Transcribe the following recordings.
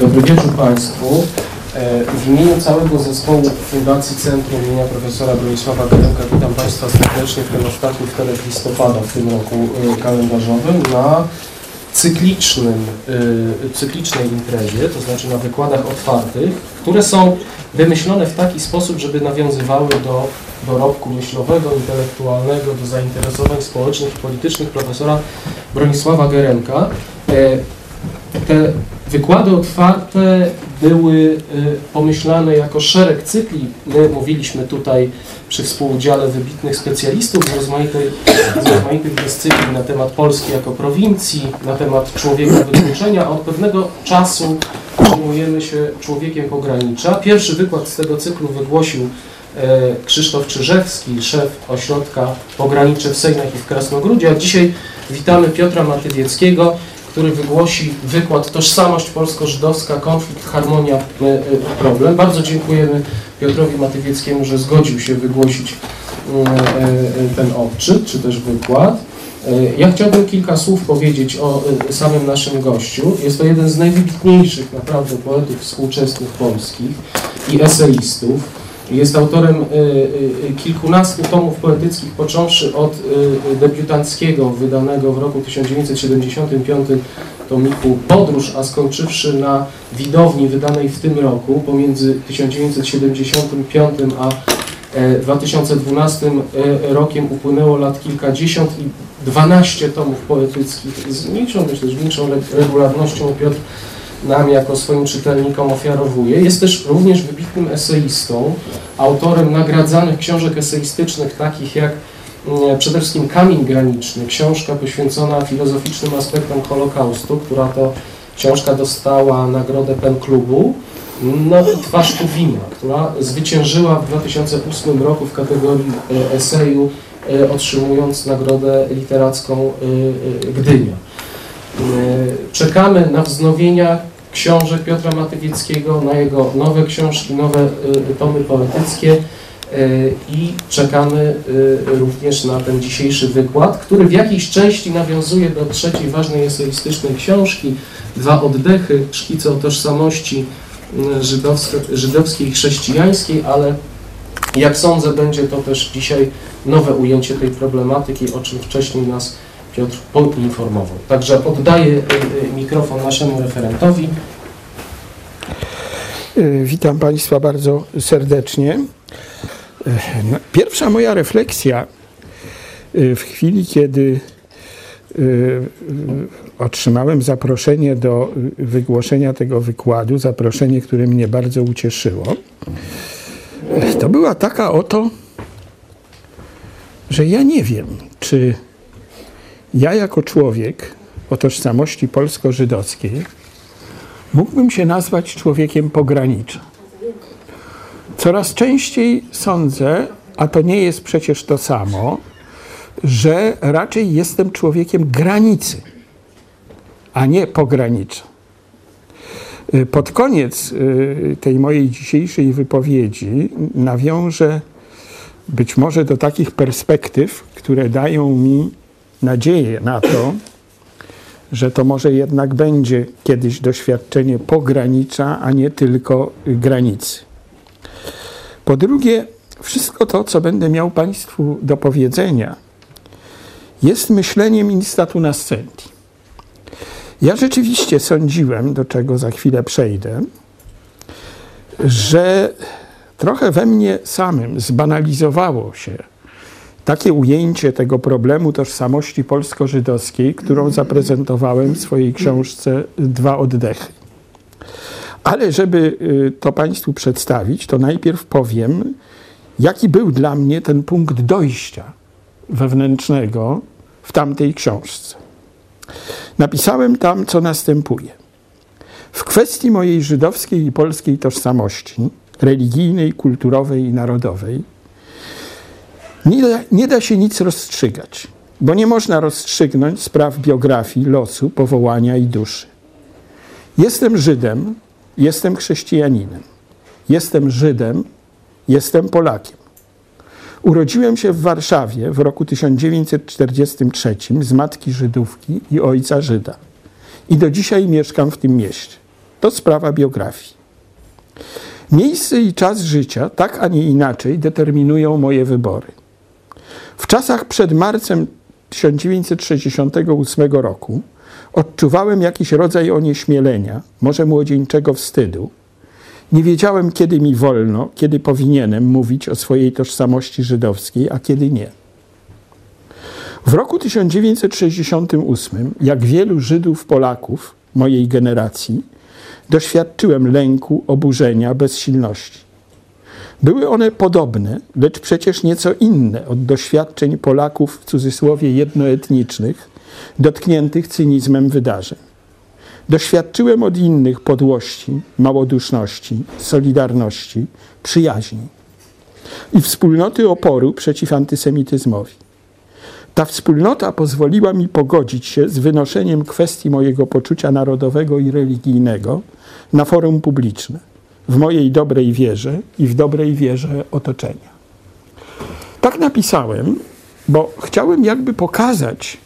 Dobry wieczór Państwu. E, w imieniu całego zespołu Fundacji Centrum imienia profesora Bronisława Geremka witam Państwa serdecznie w ten ostatni wtorek listopada w tym roku e, kalendarzowym na cyklicznym, e, cyklicznej imprezie, to znaczy na wykładach otwartych, które są wymyślone w taki sposób, żeby nawiązywały do dorobku myślowego, intelektualnego, do zainteresowań społecznych i politycznych profesora Bronisława Geremka. Te wykłady otwarte były y, pomyślane jako szereg cykli. My mówiliśmy tutaj przy współudziale wybitnych specjalistów z rozmaitych, z rozmaitych dyscyplin na temat Polski jako prowincji, na temat człowieka wykluczenia, od pewnego czasu zajmujemy się człowiekiem pogranicza. Pierwszy wykład z tego cyklu wygłosił e, Krzysztof Czyżewski, szef ośrodka Pogranicze w Sejnach i w Krasnogródzie, a dzisiaj witamy Piotra Matywieckiego, który wygłosi wykład Tożsamość polsko-żydowska, konflikt, harmonia, e, e, problem. Bardzo dziękujemy Piotrowi Matywieckiemu, że zgodził się wygłosić mm, e, ten odczyt, czy też wykład. Ja chciałbym kilka słów powiedzieć o samym naszym gościu. Jest to jeden z najwybitniejszych naprawdę poetów współczesnych polskich i eseistów. Jest autorem kilkunastu tomów poetyckich, począwszy od debiutanckiego, wydanego w roku 1975 tomiku Podróż, a skończywszy na widowni wydanej w tym roku, pomiędzy 1975 a 2012 rokiem upłynęło lat kilkadziesiąt i 12 tomów poetyckich z mniejszą, myślę, z większą regularnością Piotr nam jako swoim czytelnikom ofiarowuje. Jest też również wybitnym eseistą, autorem nagradzanych książek eseistycznych takich jak mm, przede wszystkim Kamień Graniczny, książka poświęcona filozoficznym aspektom Holokaustu, która to książka dostała nagrodę PEN Klubu, no i Twarz która zwyciężyła w 2008 roku w kategorii e, eseju, e, otrzymując nagrodę literacką e, Gdynia. Czekamy na wznowienia książek Piotra Matywieckiego, na jego nowe książki, nowe y, tomy poetyckie y, i czekamy y, również na ten dzisiejszy wykład, który w jakiejś części nawiązuje do trzeciej ważnej eseistycznej książki Dwa oddechy, szkice o tożsamości żydowskiej i chrześcijańskiej, ale jak sądzę będzie to też dzisiaj nowe ujęcie tej problematyki, o czym wcześniej nas Piotr poinformował. Także oddaję y, y, mikrofon naszemu referentowi. Y, witam Państwa bardzo serdecznie. No, pierwsza moja refleksja w chwili, kiedy otrzymałem zaproszenie do wygłoszenia tego wykładu, zaproszenie, które mnie bardzo ucieszyło, to była taka oto, że ja nie wiem, czy ja jako człowiek o tożsamości polsko-żydowskiej mógłbym się nazwać człowiekiem pogranicza. Coraz częściej sądzę, a to nie jest przecież to samo, że raczej jestem człowiekiem granicy, a nie pogranicza. Pod koniec y, tej mojej dzisiejszej wypowiedzi nawiążę być może do takich perspektyw, które dają mi nadzieję na to, że to może jednak będzie kiedyś doświadczenie pogranicza, a nie tylko granicy. Po drugie, wszystko to, co będę miał Państwu do powiedzenia, jest myśleniem instatu nascendi. Ja rzeczywiście sądziłem, do czego za chwilę przejdę, że trochę we mnie samym zbanalizowało się takie ujęcie tego problemu tożsamości polsko-żydowskiej, którą zaprezentowałem w swojej książce Dwa oddechy. Ale żeby y, to Państwu przedstawić, to najpierw powiem, jaki był dla mnie ten punkt dojścia wewnętrznego w tamtej książce. Napisałem tam, co następuje. W kwestii mojej żydowskiej i polskiej tożsamości, religijnej, kulturowej i narodowej, nie da, nie da się nic rozstrzygać, bo nie można rozstrzygnąć spraw biografii, losu, powołania i duszy. Jestem Żydem, jestem chrześcijaninem. Jestem Żydem, jestem Polakiem. Urodziłem się w Warszawie w roku 1943 z matki Żydówki i ojca Żyda. I do dzisiaj mieszkam w tym mieście. To sprawa biografii. Miejsce i czas życia, tak a nie inaczej, determinują moje wybory. W czasach przed marcem 1968 roku odczuwałem jakiś rodzaj onieśmielenia, może młodzieńczego wstydu. Nie wiedziałem, kiedy mi wolno, kiedy powinienem mówić o swojej tożsamości żydowskiej, a kiedy nie. W roku 1968, jak wielu Żydów, Polaków mojej generacji, doświadczyłem lęku, oburzenia, bezsilności. Były one podobne, lecz przecież nieco inne od doświadczeń Polaków w cudzysłowie jednoetnicznych, dotkniętych cynizmem wydarzeń. Doświadczyłem od innych podłości, małoduszności, solidarności, przyjaźni i wspólnoty oporu przeciw antysemityzmowi. Ta wspólnota pozwoliła mi pogodzić się z wynoszeniem kwestii mojego poczucia narodowego i religijnego na forum publiczne, w mojej dobrej wierze i w dobrej wierze otoczenia. Tak napisałem, bo chciałem jakby pokazać,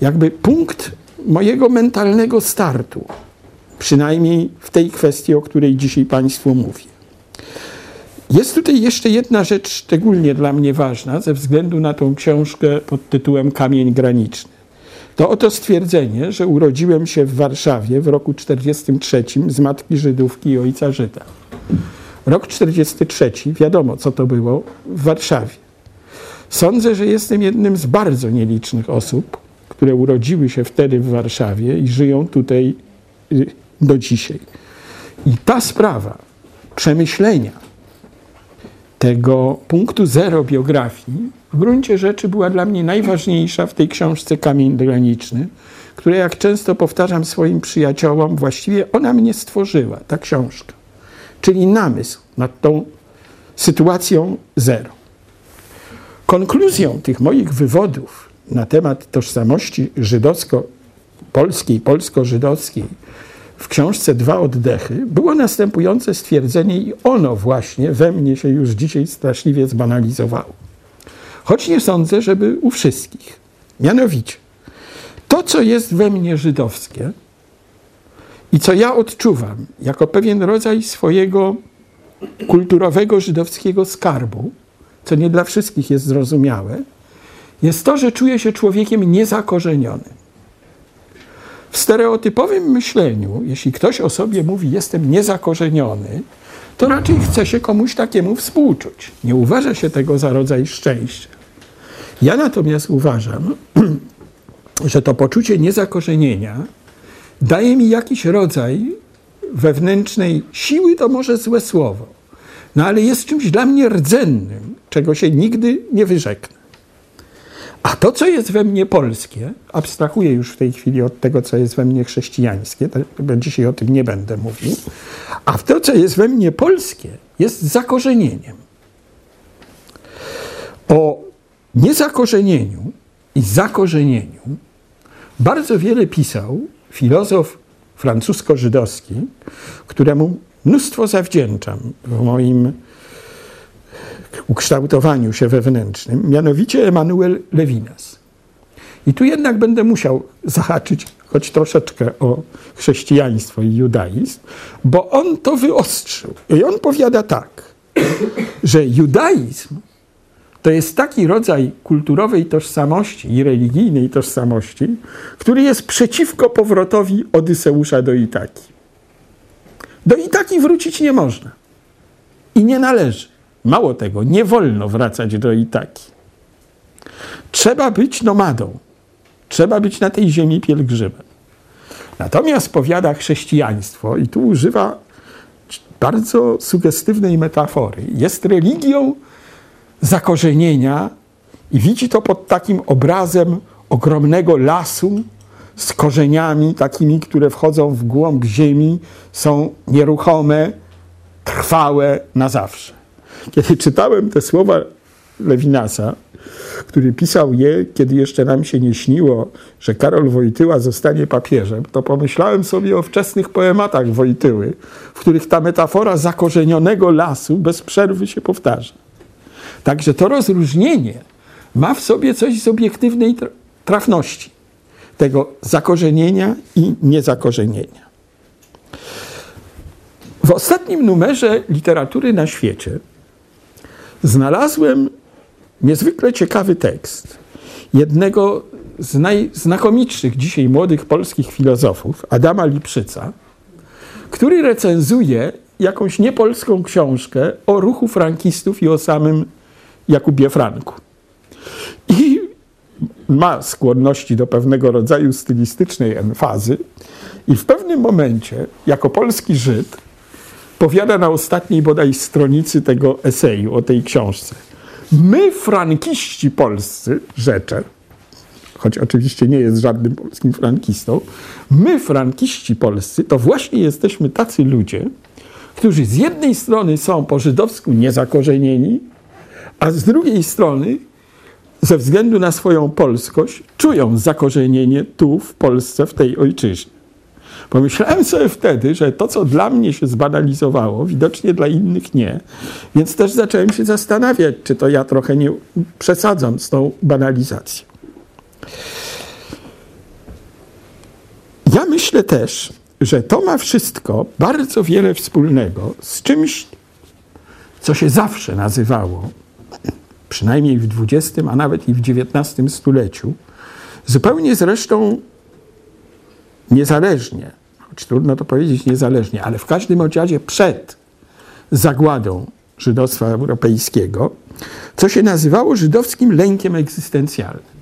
jakby punkt mojego mentalnego startu, przynajmniej w tej kwestii, o której dzisiaj Państwu mówię. Jest tutaj jeszcze jedna rzecz szczególnie dla mnie ważna, ze względu na tą książkę pod tytułem Kamień graniczny. To oto stwierdzenie, że urodziłem się w Warszawie w roku 43 z matki Żydówki i ojca Żyda. Rok 43, wiadomo co to było w Warszawie. Sądzę, że jestem jednym z bardzo nielicznych osób, które urodziły się wtedy w Warszawie i żyją tutaj y, do dzisiaj. I ta sprawa przemyślenia tego punktu zero biografii w gruncie rzeczy była dla mnie najważniejsza w tej książce Kamień Graniczny, które jak często powtarzam swoim przyjaciołom, właściwie ona mnie stworzyła, ta książka. Czyli namysł nad tą sytuacją zero. Konkluzją tych moich wywodów na temat tożsamości żydowsko-polskiej, polsko-żydowskiej w książce Dwa oddechy było następujące stwierdzenie i ono właśnie we mnie się już dzisiaj straszliwie zbanalizowało. Choć nie sądzę, żeby u wszystkich. Mianowicie, to, co jest we mnie żydowskie i co ja odczuwam jako pewien rodzaj swojego kulturowego żydowskiego skarbu, co nie dla wszystkich jest zrozumiałe, jest to, że czuję się człowiekiem niezakorzenionym. W stereotypowym myśleniu, jeśli ktoś o sobie mówi, jestem niezakorzeniony, to raczej chce się komuś takiemu współczuć. Nie uważa się tego za rodzaj szczęścia. Ja natomiast uważam, że to poczucie niezakorzenienia daje mi jakiś rodzaj wewnętrznej siły, to może złe słowo, no ale jest czymś dla mnie rdzennym, czego się nigdy nie wyrzeknę. A to, co jest we mnie polskie, abstrahuję już w tej chwili od tego, co jest we mnie chrześcijańskie, bo dzisiaj o tym nie będę mówił, a to, co jest we mnie polskie, jest zakorzenieniem. O niezakorzenieniu i zakorzenieniu bardzo wiele pisał filozof francusko-żydowski, któremu mnóstwo zawdzięczam w moim ukształtowaniu się wewnętrznym, mianowicie Emanuel Levinas. I tu jednak będę musiał zahaczyć choć troszeczkę o chrześcijaństwo i judaizm, bo on to wyostrzył. I on powiada tak, że judaizm to jest taki rodzaj kulturowej tożsamości i religijnej tożsamości, który jest przeciwko powrotowi Odyseusza do Itaki. Do Itaki wrócić nie można i nie należy. Mało tego, nie wolno wracać do Itaki. Trzeba być nomadą. Trzeba być na tej ziemi pielgrzymem. Natomiast powiada chrześcijaństwo, i tu używa bardzo sugestywnej metafory, jest religią zakorzenienia i widzi to pod takim obrazem ogromnego lasu z korzeniami takimi, które wchodzą w głąb ziemi, są nieruchome, trwałe na zawsze. Kiedy czytałem te słowa Lewinasa, który pisał je, kiedy jeszcze nam się nie śniło, że Karol Wojtyła zostanie papieżem, to pomyślałem sobie o wczesnych poematach Wojtyły, w których ta metafora zakorzenionego lasu bez przerwy się powtarza. Także to rozróżnienie ma w sobie coś z obiektywnej trafności tego zakorzenienia i niezakorzenienia. W ostatnim numerze literatury na świecie znalazłem niezwykle ciekawy tekst jednego z najznakomitszych dzisiaj młodych polskich filozofów, Adama Lipszyca, który recenzuje jakąś niepolską książkę o ruchu frankistów i o samym Jakubie Franku. I ma skłonności do pewnego rodzaju stylistycznej emfazy i w pewnym momencie, jako polski Żyd, powiada na ostatniej bodaj stronicy tego eseju o tej książce. My, frankiści polscy, rzecze, choć oczywiście nie jest żadnym polskim frankistą, my, frankiści polscy, to właśnie jesteśmy tacy ludzie, którzy z jednej strony są po żydowsku niezakorzenieni, a z drugiej strony ze względu na swoją polskość czują zakorzenienie tu w Polsce, w tej ojczyźnie. Pomyślałem sobie wtedy, że to, co dla mnie się zbanalizowało, widocznie dla innych nie. Więc też zacząłem się zastanawiać, czy to ja trochę nie przesadzam z tą banalizacją. Ja myślę też, że to ma wszystko bardzo wiele wspólnego z czymś, co się zawsze nazywało, przynajmniej w XX, a nawet i w XIX stuleciu, zupełnie zresztą niezależnie, choć trudno to powiedzieć niezależnie, ale w każdym razie przed zagładą żydostwa europejskiego, co się nazywało żydowskim lękiem egzystencjalnym.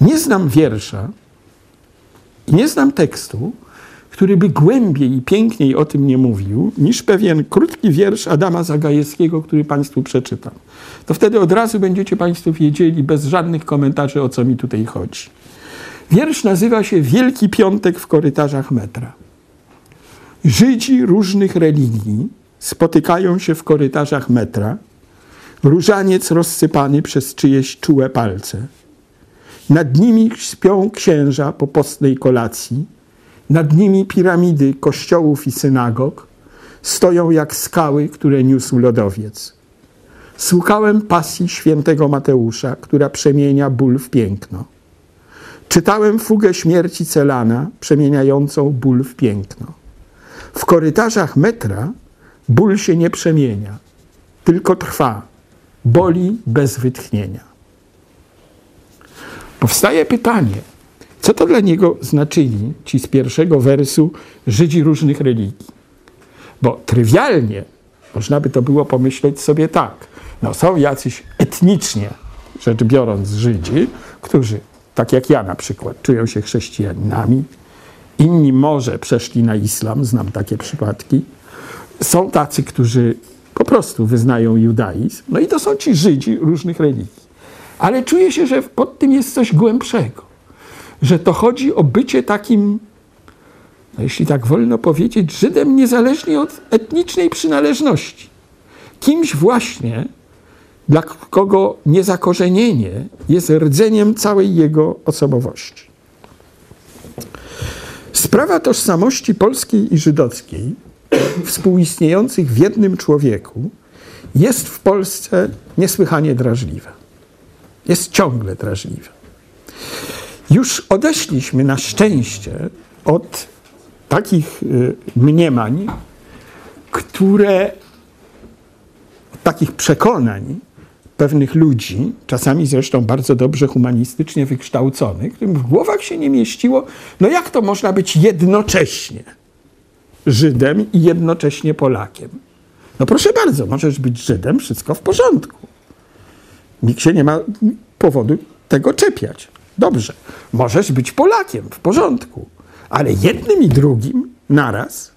Nie znam wiersza, nie znam tekstu, który by głębiej i piękniej o tym nie mówił, niż pewien krótki wiersz Adama Zagajewskiego, który Państwu przeczytam. To wtedy od razu będziecie Państwo wiedzieli bez żadnych komentarzy, o co mi tutaj chodzi. Wiersz nazywa się Wielki Piątek w korytarzach metra. Żydzi różnych religii spotykają się w korytarzach metra, różaniec rozsypany przez czyjeś czułe palce. Nad nimi śpią księża po postnej kolacji, nad nimi piramidy kościołów i synagog stoją jak skały, które niósł lodowiec. Słuchałem pasji świętego Mateusza, która przemienia ból w piękno. Czytałem fugę śmierci Celana, przemieniającą ból w piękno. W korytarzach metra ból się nie przemienia, tylko trwa, boli bez wytchnienia. Powstaje pytanie, co to dla niego znaczyli ci z pierwszego wersu Żydzi różnych religii? Bo trywialnie można by to było pomyśleć sobie tak. No są jacyś etnicznie rzecz biorąc Żydzi, którzy tak jak ja na przykład, czują się chrześcijanami. Inni może przeszli na islam, znam takie przypadki. Są tacy, którzy po prostu wyznają judaizm. No i to są ci Żydzi różnych religii. Ale czuję się, że pod tym jest coś głębszego. Że to chodzi o bycie takim, no jeśli tak wolno powiedzieć, Żydem niezależnie od etnicznej przynależności. Kimś właśnie, dla kogo niezakorzenienie jest rdzeniem całej jego osobowości. Sprawa tożsamości polskiej i żydowskiej, współistniejących w jednym człowieku, jest w Polsce niesłychanie drażliwa. Jest ciągle drażliwa. Już odeszliśmy na szczęście od takich y, mniemań, które, takich przekonań, pewnych ludzi, czasami zresztą bardzo dobrze humanistycznie wykształconych, którym w głowach się nie mieściło, no jak to można być jednocześnie Żydem i jednocześnie Polakiem? No proszę bardzo, możesz być Żydem, wszystko w porządku. Nikt się nie ma powodu tego czepiać. Dobrze, możesz być Polakiem, w porządku, ale jednym i drugim naraz,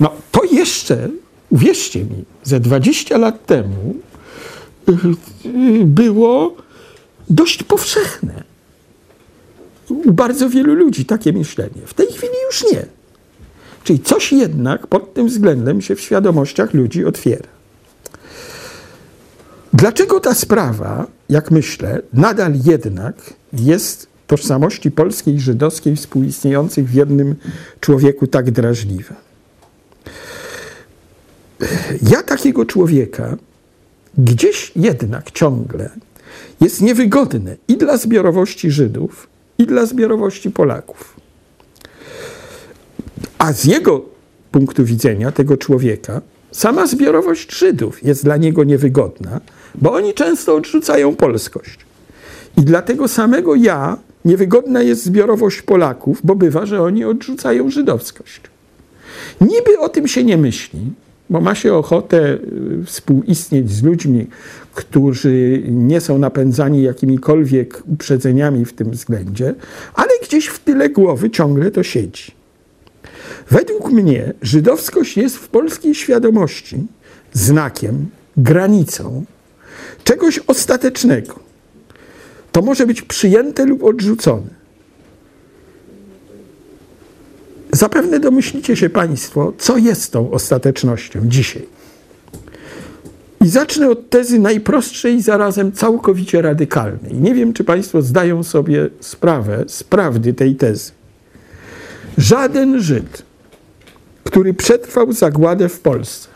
no to jeszcze, uwierzcie mi, ze 20 lat temu było dość powszechne. U bardzo wielu ludzi takie myślenie. W tej chwili już nie. Czyli coś jednak pod tym względem się w świadomościach ludzi otwiera. Dlaczego ta sprawa, jak myślę, nadal jednak jest tożsamości polskiej i żydowskiej współistniejących w jednym człowieku tak drażliwa? Ja takiego człowieka gdzieś jednak ciągle jest niewygodne i dla zbiorowości Żydów, i dla zbiorowości Polaków. A z jego punktu widzenia, tego człowieka, sama zbiorowość Żydów jest dla niego niewygodna, bo oni często odrzucają polskość. I dla tego samego ja niewygodna jest zbiorowość Polaków, bo bywa, że oni odrzucają żydowskość. Niby o tym się nie myśli, bo ma się ochotę y, współistnieć z ludźmi, którzy nie są napędzani jakimikolwiek uprzedzeniami w tym względzie, ale gdzieś w tyle głowy ciągle to siedzi. Według mnie żydowskość jest w polskiej świadomości znakiem, granicą czegoś ostatecznego. To może być przyjęte lub odrzucone. Zapewne domyślicie się Państwo, co jest tą ostatecznością dzisiaj. I zacznę od tezy najprostszej i zarazem całkowicie radykalnej. Nie wiem, czy Państwo zdają sobie sprawę z prawdy tej tezy. Żaden Żyd, który przetrwał zagładę w Polsce,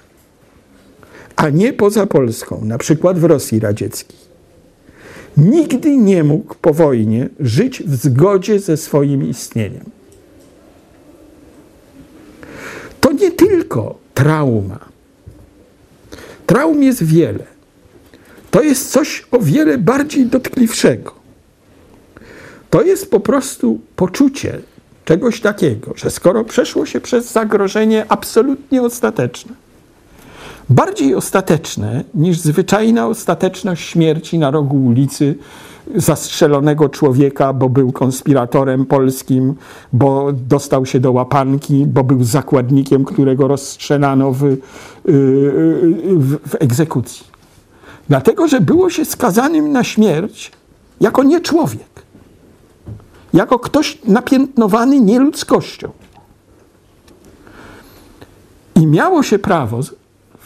a nie poza Polską, na przykład w Rosji Radzieckiej, nigdy nie mógł po wojnie żyć w zgodzie ze swoim istnieniem. To nie tylko trauma. Traum jest wiele. To jest coś o wiele bardziej dotkliwszego. To jest po prostu poczucie czegoś takiego, że skoro przeszło się przez zagrożenie absolutnie ostateczne, bardziej ostateczne niż zwyczajna ostateczność śmierci na rogu ulicy zastrzelonego człowieka, bo był konspiratorem polskim, bo dostał się do łapanki, bo był zakładnikiem, którego rozstrzelano w, y, w, w egzekucji. Dlatego, że było się skazanym na śmierć jako nie człowiek, jako ktoś napiętnowany nieludzkością. I miało się prawo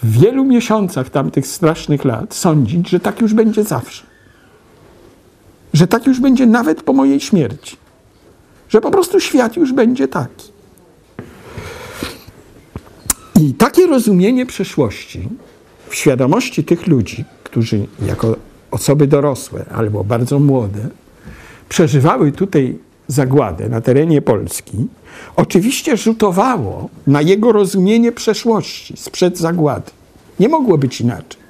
w wielu miesiącach tamtych strasznych lat sądzić, że tak już będzie zawsze że tak już będzie nawet po mojej śmierci. Że po prostu świat już będzie taki. I takie rozumienie przeszłości w świadomości tych ludzi, którzy jako osoby dorosłe albo bardzo młode przeżywały tutaj zagładę na terenie Polski, oczywiście rzutowało na jego rozumienie przeszłości sprzed zagłady. Nie mogło być inaczej.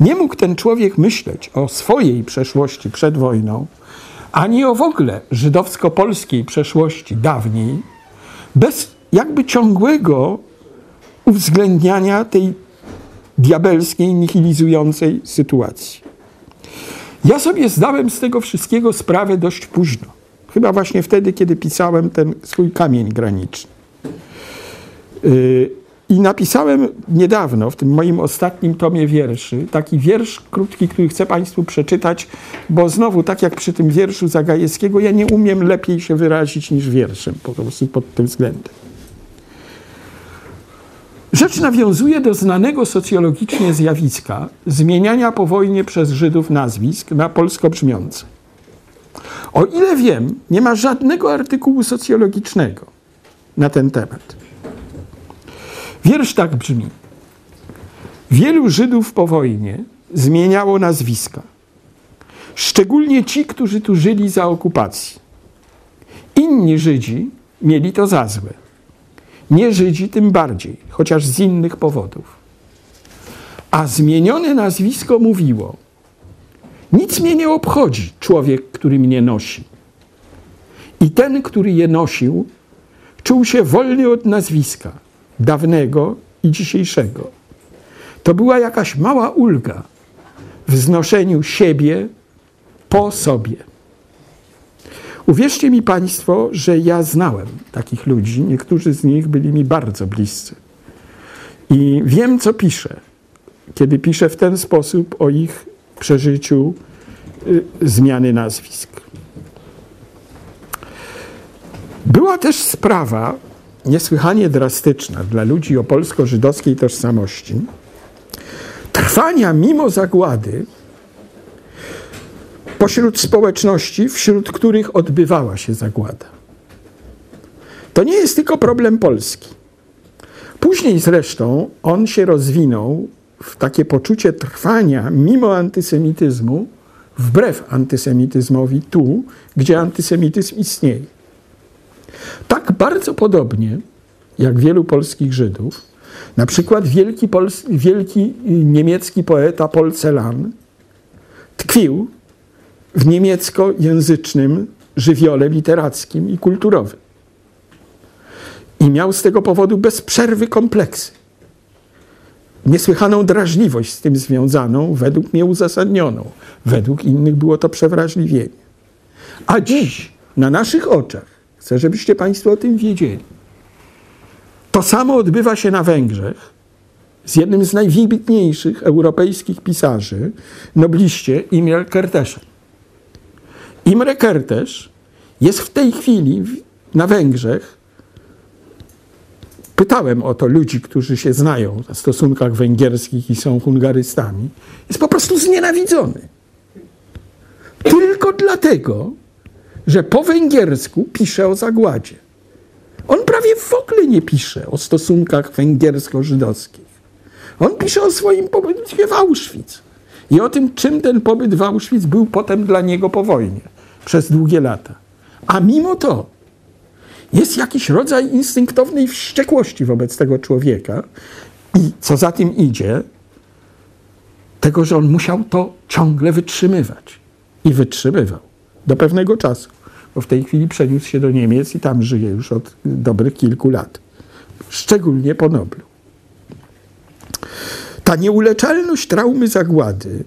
Nie mógł ten człowiek myśleć o swojej przeszłości przed wojną, ani o w ogóle żydowsko-polskiej przeszłości dawniej, bez jakby ciągłego uwzględniania tej diabelskiej, nihilizującej sytuacji. Ja sobie zdałem z tego wszystkiego sprawę dość późno. Chyba właśnie wtedy, kiedy pisałem ten swój kamień graniczny. Yy, i napisałem niedawno, w tym moim ostatnim tomie wierszy, taki wiersz krótki, który chcę Państwu przeczytać, bo znowu, tak jak przy tym wierszu Zagajewskiego, ja nie umiem lepiej się wyrazić niż wierszem, po prostu pod tym względem. Rzecz nawiązuje do znanego socjologicznie zjawiska zmieniania po wojnie przez Żydów nazwisk na polsko brzmiące. O ile wiem, nie ma żadnego artykułu socjologicznego na ten temat. Wiersz tak brzmi. Wielu Żydów po wojnie zmieniało nazwiska. Szczególnie ci, którzy tu żyli za okupacji. Inni Żydzi mieli to za złe. Nie Żydzi tym bardziej, chociaż z innych powodów. A zmienione nazwisko mówiło: Nic mnie nie obchodzi człowiek, który mnie nosi. I ten, który je nosił, czuł się wolny od nazwiska dawnego i dzisiejszego. To była jakaś mała ulga w znoszeniu siebie po sobie. Uwierzcie mi Państwo, że ja znałem takich ludzi, niektórzy z nich byli mi bardzo bliscy. I wiem, co piszę, kiedy piszę w ten sposób o ich przeżyciu y, zmiany nazwisk. Była też sprawa, niesłychanie drastyczna dla ludzi o polsko-żydowskiej tożsamości, trwania mimo zagłady pośród społeczności, wśród których odbywała się zagłada. To nie jest tylko problem Polski. Później zresztą on się rozwinął w takie poczucie trwania mimo antysemityzmu, wbrew antysemityzmowi tu, gdzie antysemityzm istnieje. Tak bardzo podobnie jak wielu polskich Żydów, na przykład wielki, pols- wielki niemiecki poeta Paul Celan tkwił w niemieckojęzycznym żywiole literackim i kulturowym. I miał z tego powodu bez przerwy kompleksy. Niesłychaną drażliwość z tym związaną, według mnie uzasadnioną. Według innych było to przewrażliwienie. A dziś, na naszych oczach, chcę, żebyście Państwo o tym wiedzieli, to samo odbywa się na Węgrzech z jednym z najwybitniejszych europejskich pisarzy, nobliście Imre Kertészem. Imre Kertész jest w tej chwili na Węgrzech. Pytałem o to ludzi, którzy się znają na stosunkach węgierskich i są hungarystami. Jest po prostu znienawidzony. Tylko dlatego, że po węgiersku pisze o zagładzie. On prawie w ogóle nie pisze o stosunkach węgiersko-żydowskich. On pisze o swoim pobycie w Auschwitz i o tym, czym ten pobyt w Auschwitz był potem dla niego po wojnie przez długie lata. A mimo to jest jakiś rodzaj instynktownej wściekłości wobec tego człowieka i co za tym idzie, tego, że on musiał to ciągle wytrzymywać. I wytrzymywał do pewnego czasu, bo w tej chwili przeniósł się do Niemiec i tam żyje już od dobrych kilku lat. Szczególnie po Noblu. Ta nieuleczalność traumy zagłady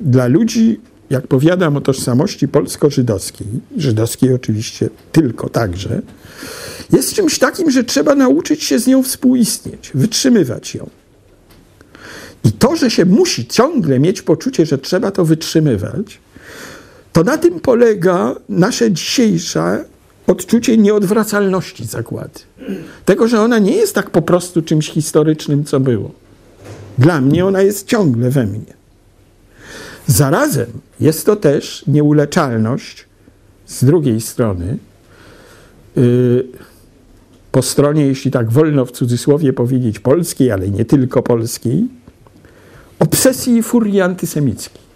dla ludzi, jak powiadam o tożsamości polsko-żydowskiej, żydowskiej oczywiście tylko także, jest czymś takim, że trzeba nauczyć się z nią współistnieć, wytrzymywać ją. I to, że się musi ciągle mieć poczucie, że trzeba to wytrzymywać, to na tym polega nasze dzisiejsze odczucie nieodwracalności zagłady. Tego, że ona nie jest tak po prostu czymś historycznym, co było. Dla mnie ona jest ciągle we mnie. Zarazem jest to też nieuleczalność z drugiej strony, yy, po stronie, jeśli tak wolno w cudzysłowie powiedzieć, polskiej, ale nie tylko polskiej, obsesji i furii antysemickiej.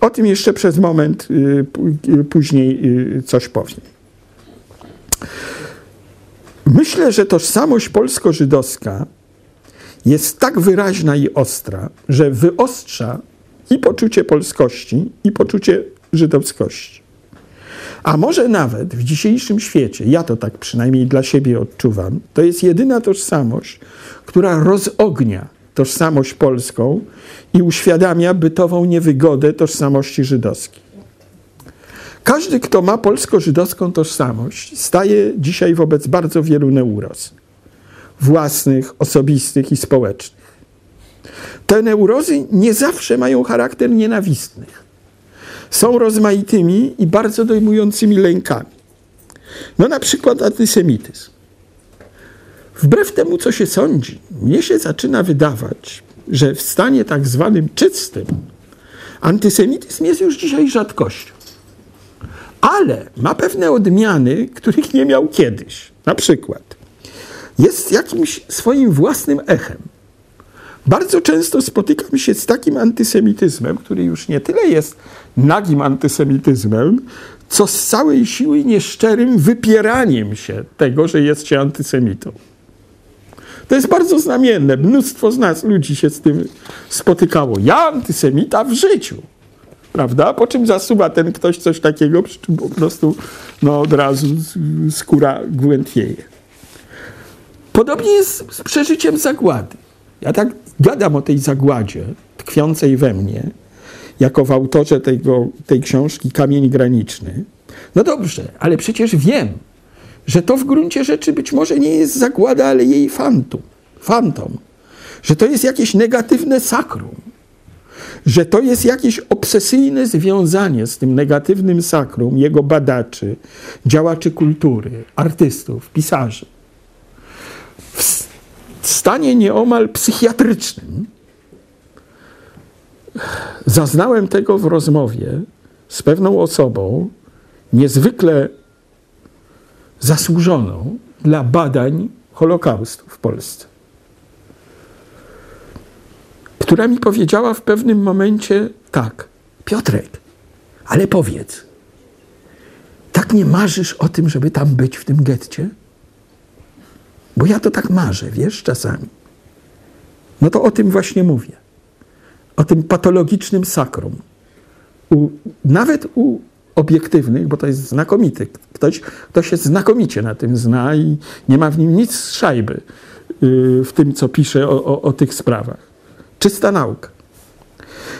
O tym jeszcze przez moment yy, później yy, coś powiem. Myślę, że tożsamość polsko-żydowska jest tak wyraźna i ostra, że wyostrza i poczucie polskości, i poczucie żydowskości. A może nawet w dzisiejszym świecie, ja to tak przynajmniej dla siebie odczuwam, to jest jedyna tożsamość, która rozognia tożsamość polską i uświadamia bytową niewygodę tożsamości żydowskiej. Każdy, kto ma polsko-żydowską tożsamość, staje dzisiaj wobec bardzo wielu neuroz własnych, osobistych i społecznych. Te neurozy nie zawsze mają charakter nienawistny. Są rozmaitymi i bardzo dojmującymi lękami. No na przykład antysemityzm. Wbrew temu, co się sądzi, mnie się zaczyna wydawać, że w stanie tak zwanym czystym antysemityzm jest już dzisiaj rzadkością. Ale ma pewne odmiany, których nie miał kiedyś. Na przykład jest jakimś swoim własnym echem. Bardzo często spotykam się z takim antysemityzmem, który już nie tyle jest nagim antysemityzmem, co z całej siły nieszczerym wypieraniem się tego, że jest się antysemitą. To jest bardzo znamienne. Mnóstwo z nas, ludzi się z tym spotykało. Ja antysemita w życiu. Prawda? Po czym zasuwa ten ktoś coś takiego, przy czym po prostu no, od razu skóra głętnieje. Podobnie jest z przeżyciem zagłady. Ja tak gadam o tej zagładzie tkwiącej we mnie, jako w autorze tego, tej książki Kamień Graniczny. No dobrze, ale przecież wiem, że to w gruncie rzeczy być może nie jest zagłada, ale jej fantum, fantom. Że to jest jakieś negatywne sakrum. Że to jest jakieś obsesyjne związanie z tym negatywnym sakrum jego badaczy, działaczy kultury, artystów, pisarzy w stanie nieomal psychiatrycznym. Zaznałem tego w rozmowie z pewną osobą niezwykle zasłużoną dla badań Holokaustu w Polsce. która mi powiedziała w pewnym momencie tak, Piotrek, ale powiedz, tak nie marzysz o tym, żeby tam być w tym getcie? Bo ja to tak marzę, wiesz, czasami. No to o tym właśnie mówię. O tym patologicznym sakrum. U, nawet u obiektywnych, bo to jest znakomity. Ktoś, kto się znakomicie na tym zna i nie ma w nim nic z szajby yy, w tym, co pisze o, o, o tych sprawach. Czysta nauka.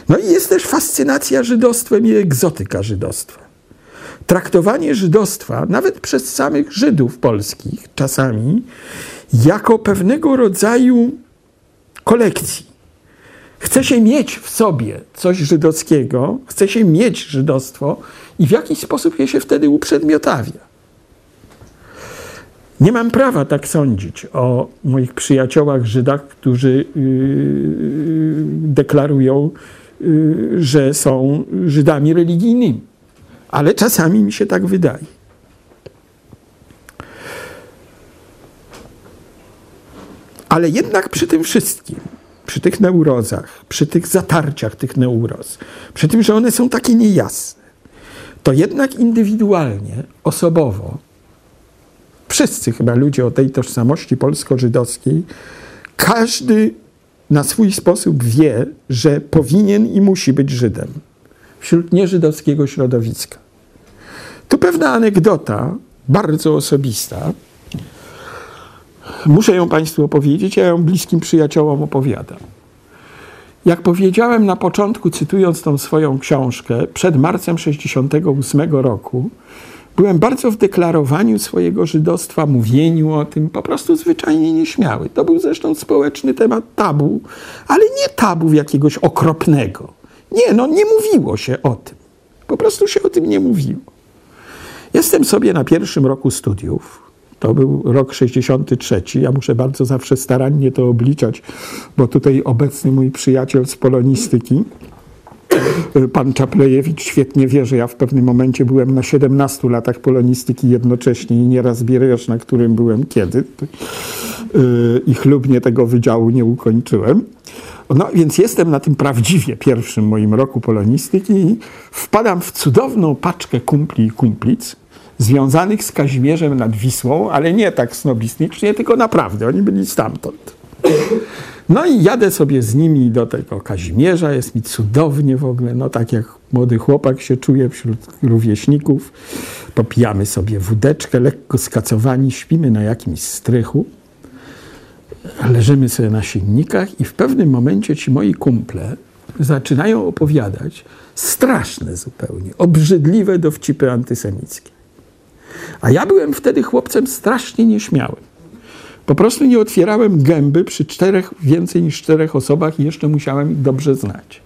No i jest też fascynacja żydostwem i egzotyka żydostwa. Traktowanie żydostwa, nawet przez samych Żydów polskich czasami, jako pewnego rodzaju kolekcji. Chce się mieć w sobie coś żydowskiego, chce się mieć żydostwo i w jakiś sposób je się wtedy uprzedmiotawia. Nie mam prawa tak sądzić o moich przyjaciołach Żydach, którzy yy, deklarują, yy, że są Żydami religijnymi. Ale czasami mi się tak wydaje. Ale jednak przy tym wszystkim, przy tych neurozach, przy tych zatarciach tych neuroz, przy tym, że one są takie niejasne, to jednak indywidualnie, osobowo, wszyscy chyba ludzie o tej tożsamości polsko-żydowskiej, każdy na swój sposób wie, że powinien i musi być Żydem wśród nieżydowskiego środowiska. Tu pewna anegdota, bardzo osobista. Muszę ją Państwu opowiedzieć, ja ją bliskim przyjaciołom opowiadam. Jak powiedziałem na początku, cytując tą swoją książkę, przed marcem 68 roku, byłem bardzo w deklarowaniu swojego żydostwa, mówieniu o tym, po prostu zwyczajnie nieśmiały. To był zresztą społeczny temat tabu, ale nie tabu jakiegoś okropnego. Nie, no nie mówiło się o tym. Po prostu się o tym nie mówiło. Jestem sobie na pierwszym roku studiów. To był rok 63. Ja muszę bardzo zawsze starannie to obliczać, bo tutaj obecny mój przyjaciel z polonistyki, pan Czaplejewicz świetnie wie, że ja w pewnym momencie byłem na 17 latach polonistyki jednocześnie i nieraz bierzesz, na którym byłem kiedy. I chlubnie tego wydziału nie ukończyłem. No więc jestem na tym prawdziwie pierwszym moim roku polonistyki i wpadam w cudowną paczkę kumpli i kumplic, związanych z Kazimierzem nad Wisłą, ale nie tak snobistycznie, tylko naprawdę, oni byli stamtąd. No i jadę sobie z nimi do tego Kazimierza, jest mi cudownie w ogóle, no tak jak młody chłopak się czuje wśród rówieśników. Popijamy sobie wódeczkę, lekko skacowani, śpimy na jakimś strychu. Leżymy sobie na silnikach i w pewnym momencie ci moi kumple zaczynają opowiadać straszne zupełnie, obrzydliwe dowcipy antysemickie. A ja byłem wtedy chłopcem strasznie nieśmiałym. Po prostu nie otwierałem gęby przy czterech, więcej niż czterech osobach i jeszcze musiałem ich dobrze znać.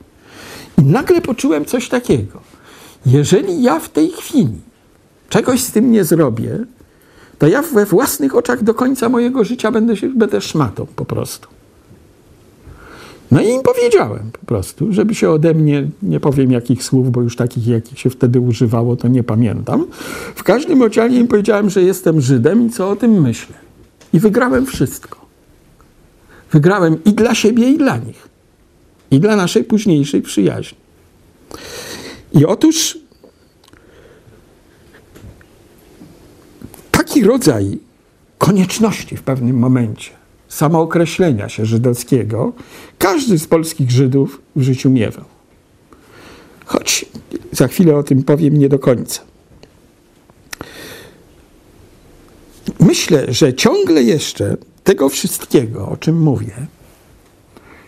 I nagle poczułem coś takiego. Jeżeli ja w tej chwili czegoś z tym nie zrobię, to ja we własnych oczach do końca mojego życia będę, się, będę szmatą po prostu. No i im powiedziałem po prostu, żeby się ode mnie, nie powiem jakich słów, bo już takich, jakich się wtedy używało, to nie pamiętam. W każdym razie im powiedziałem, że jestem Żydem i co o tym myślę. I wygrałem wszystko. Wygrałem i dla siebie, i dla nich. I dla naszej późniejszej przyjaźni. I otóż taki rodzaj konieczności w pewnym momencie samookreślenia się żydowskiego każdy z polskich Żydów w życiu miewał. Choć za chwilę o tym powiem nie do końca. Myślę, że ciągle jeszcze tego wszystkiego, o czym mówię,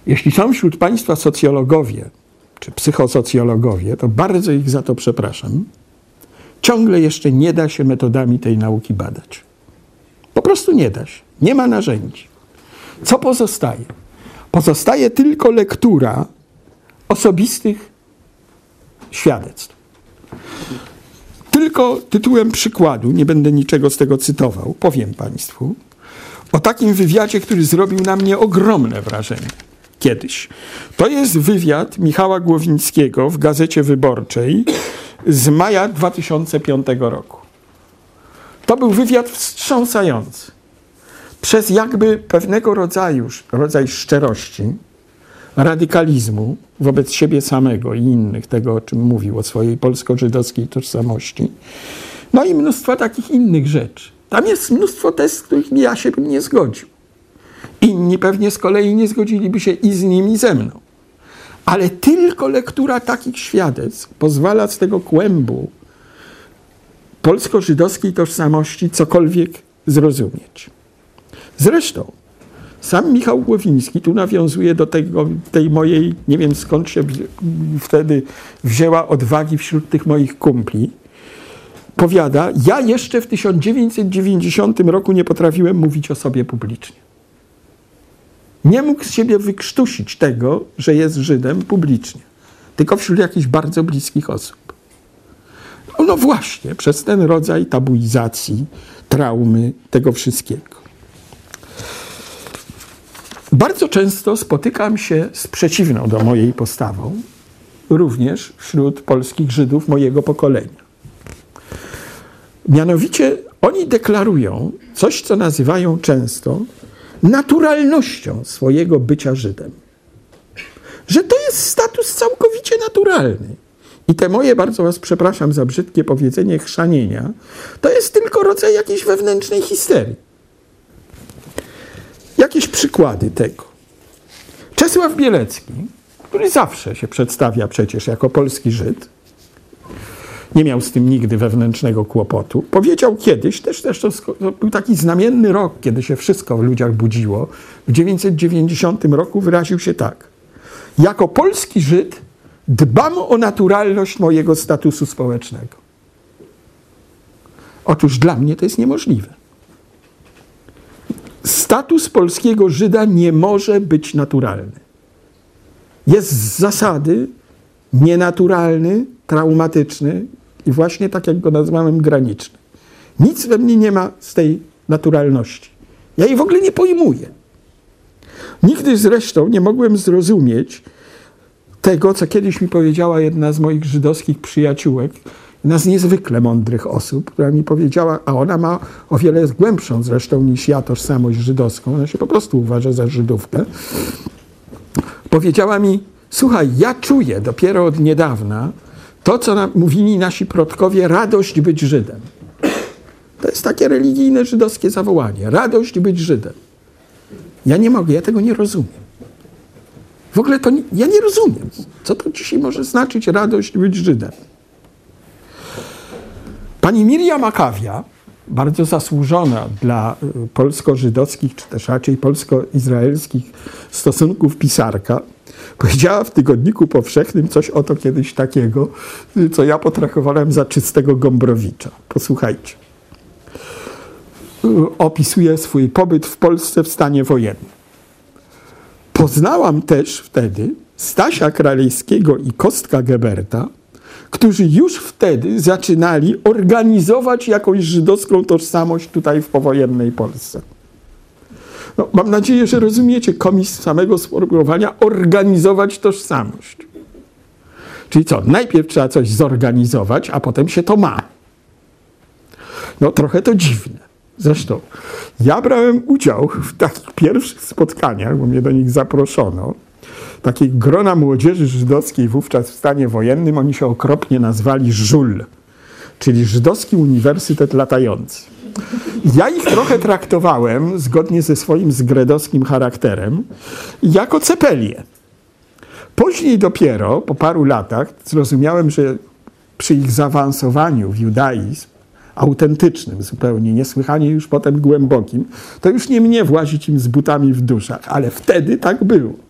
jeśli są wśród Państwa socjologowie czy psychosocjologowie, to bardzo ich za to przepraszam. Ciągle jeszcze nie da się metodami tej nauki badać. Po prostu nie da się. Nie ma narzędzi. Co pozostaje? Pozostaje tylko lektura osobistych świadectw. Tylko tytułem przykładu, nie będę niczego z tego cytował, powiem Państwu o takim wywiadzie, który zrobił na mnie ogromne wrażenie kiedyś. To jest wywiad Michała Głowińskiego w Gazecie Wyborczej z maja 2005 roku. To był wywiad wstrząsający. Przez jakby pewnego rodzaju rodzaj szczerości, radykalizmu wobec siebie samego i innych, tego o czym mówił, o swojej polsko-żydowskiej tożsamości. No i mnóstwo takich innych rzeczy. Tam jest mnóstwo test, z których ja się bym nie zgodził. Inni pewnie z kolei nie zgodziliby się i z nim, i ze mną. Ale tylko lektura takich świadectw pozwala z tego kłębu polsko-żydowskiej tożsamości cokolwiek zrozumieć. Zresztą sam Michał Głowiński tu nawiązuje do tego, tej mojej, nie wiem skąd się wtedy wzięła odwagi wśród tych moich kumpli. Powiada, ja jeszcze w 1990 roku nie potrafiłem mówić o sobie publicznie. Nie mógł z siebie wykrztusić tego, że jest Żydem publicznie, tylko wśród jakichś bardzo bliskich osób. No właśnie, przez ten rodzaj tabuizacji, traumy, tego wszystkiego. Bardzo często spotykam się z przeciwną do mojej postawą, również wśród polskich Żydów mojego pokolenia. Mianowicie oni deklarują coś, co nazywają często naturalnością swojego bycia Żydem. Że to jest status całkowicie naturalny. I te moje, bardzo was przepraszam za brzydkie powiedzenie, chrzanienia, to jest tylko rodzaj jakiejś wewnętrznej histerii. Jakieś przykłady tego. Czesław Bielecki, który zawsze się przedstawia przecież jako polski Żyd, nie miał z tym nigdy wewnętrznego kłopotu. Powiedział kiedyś, też, też to, to był taki znamienny rok, kiedy się wszystko w ludziach budziło. W 1990 roku wyraził się tak. Jako polski Żyd dbam o naturalność mojego statusu społecznego. Otóż dla mnie to jest niemożliwe. Status polskiego Żyda nie może być naturalny. Jest z zasady nienaturalny, traumatyczny i właśnie tak jak go nazwałem graniczny. Nic we mnie nie ma z tej naturalności. Ja jej w ogóle nie pojmuję. Nigdy zresztą nie mogłem zrozumieć tego, co kiedyś mi powiedziała jedna z moich żydowskich przyjaciółek, jedna z niezwykle mądrych osób, która mi powiedziała, a ona ma o wiele głębszą zresztą niż ja tożsamość żydowską, ona się po prostu uważa za Żydówkę. Powiedziała mi, słuchaj, ja czuję dopiero od niedawna to, co nam mówili nasi przodkowie, radość być Żydem. To jest takie religijne żydowskie zawołanie. Radość być Żydem. Ja nie mogę, ja tego nie rozumiem. W ogóle to nie, ja nie rozumiem, co to dzisiaj może znaczyć radość być Żydem. Pani Miriam Akawia, bardzo zasłużona dla y, polsko-żydowskich, czy też raczej polsko-izraelskich stosunków pisarka, powiedziała w Tygodniku Powszechnym coś o to kiedyś takiego, y, co ja potraktowałem za czystego Gombrowicza. Posłuchajcie. Y, opisuje swój pobyt w Polsce w stanie wojennym. Poznałam też wtedy Stasia Kralejskiego i Kostka Geberta, którzy już wtedy zaczynali organizować jakąś żydowską tożsamość tutaj w powojennej Polsce. No, mam nadzieję, że rozumiecie komisz samego sformułowania organizować tożsamość. Czyli co? Najpierw trzeba coś zorganizować, a potem się to ma. No trochę to dziwne. Zresztą ja brałem udział w takich pierwszych spotkaniach, bo mnie do nich zaproszono. Takiej grona młodzieży żydowskiej wówczas w stanie wojennym, oni się okropnie nazwali żul, czyli Żydowski Uniwersytet Latający. Ja ich trochę traktowałem, zgodnie ze swoim zgredowskim charakterem, jako cepelie. Później dopiero, po paru latach, zrozumiałem, że przy ich zaawansowaniu w judaizm autentycznym zupełnie, niesłychanie już potem głębokim, to już nie mnie włazić im z butami w duszach, ale wtedy tak było.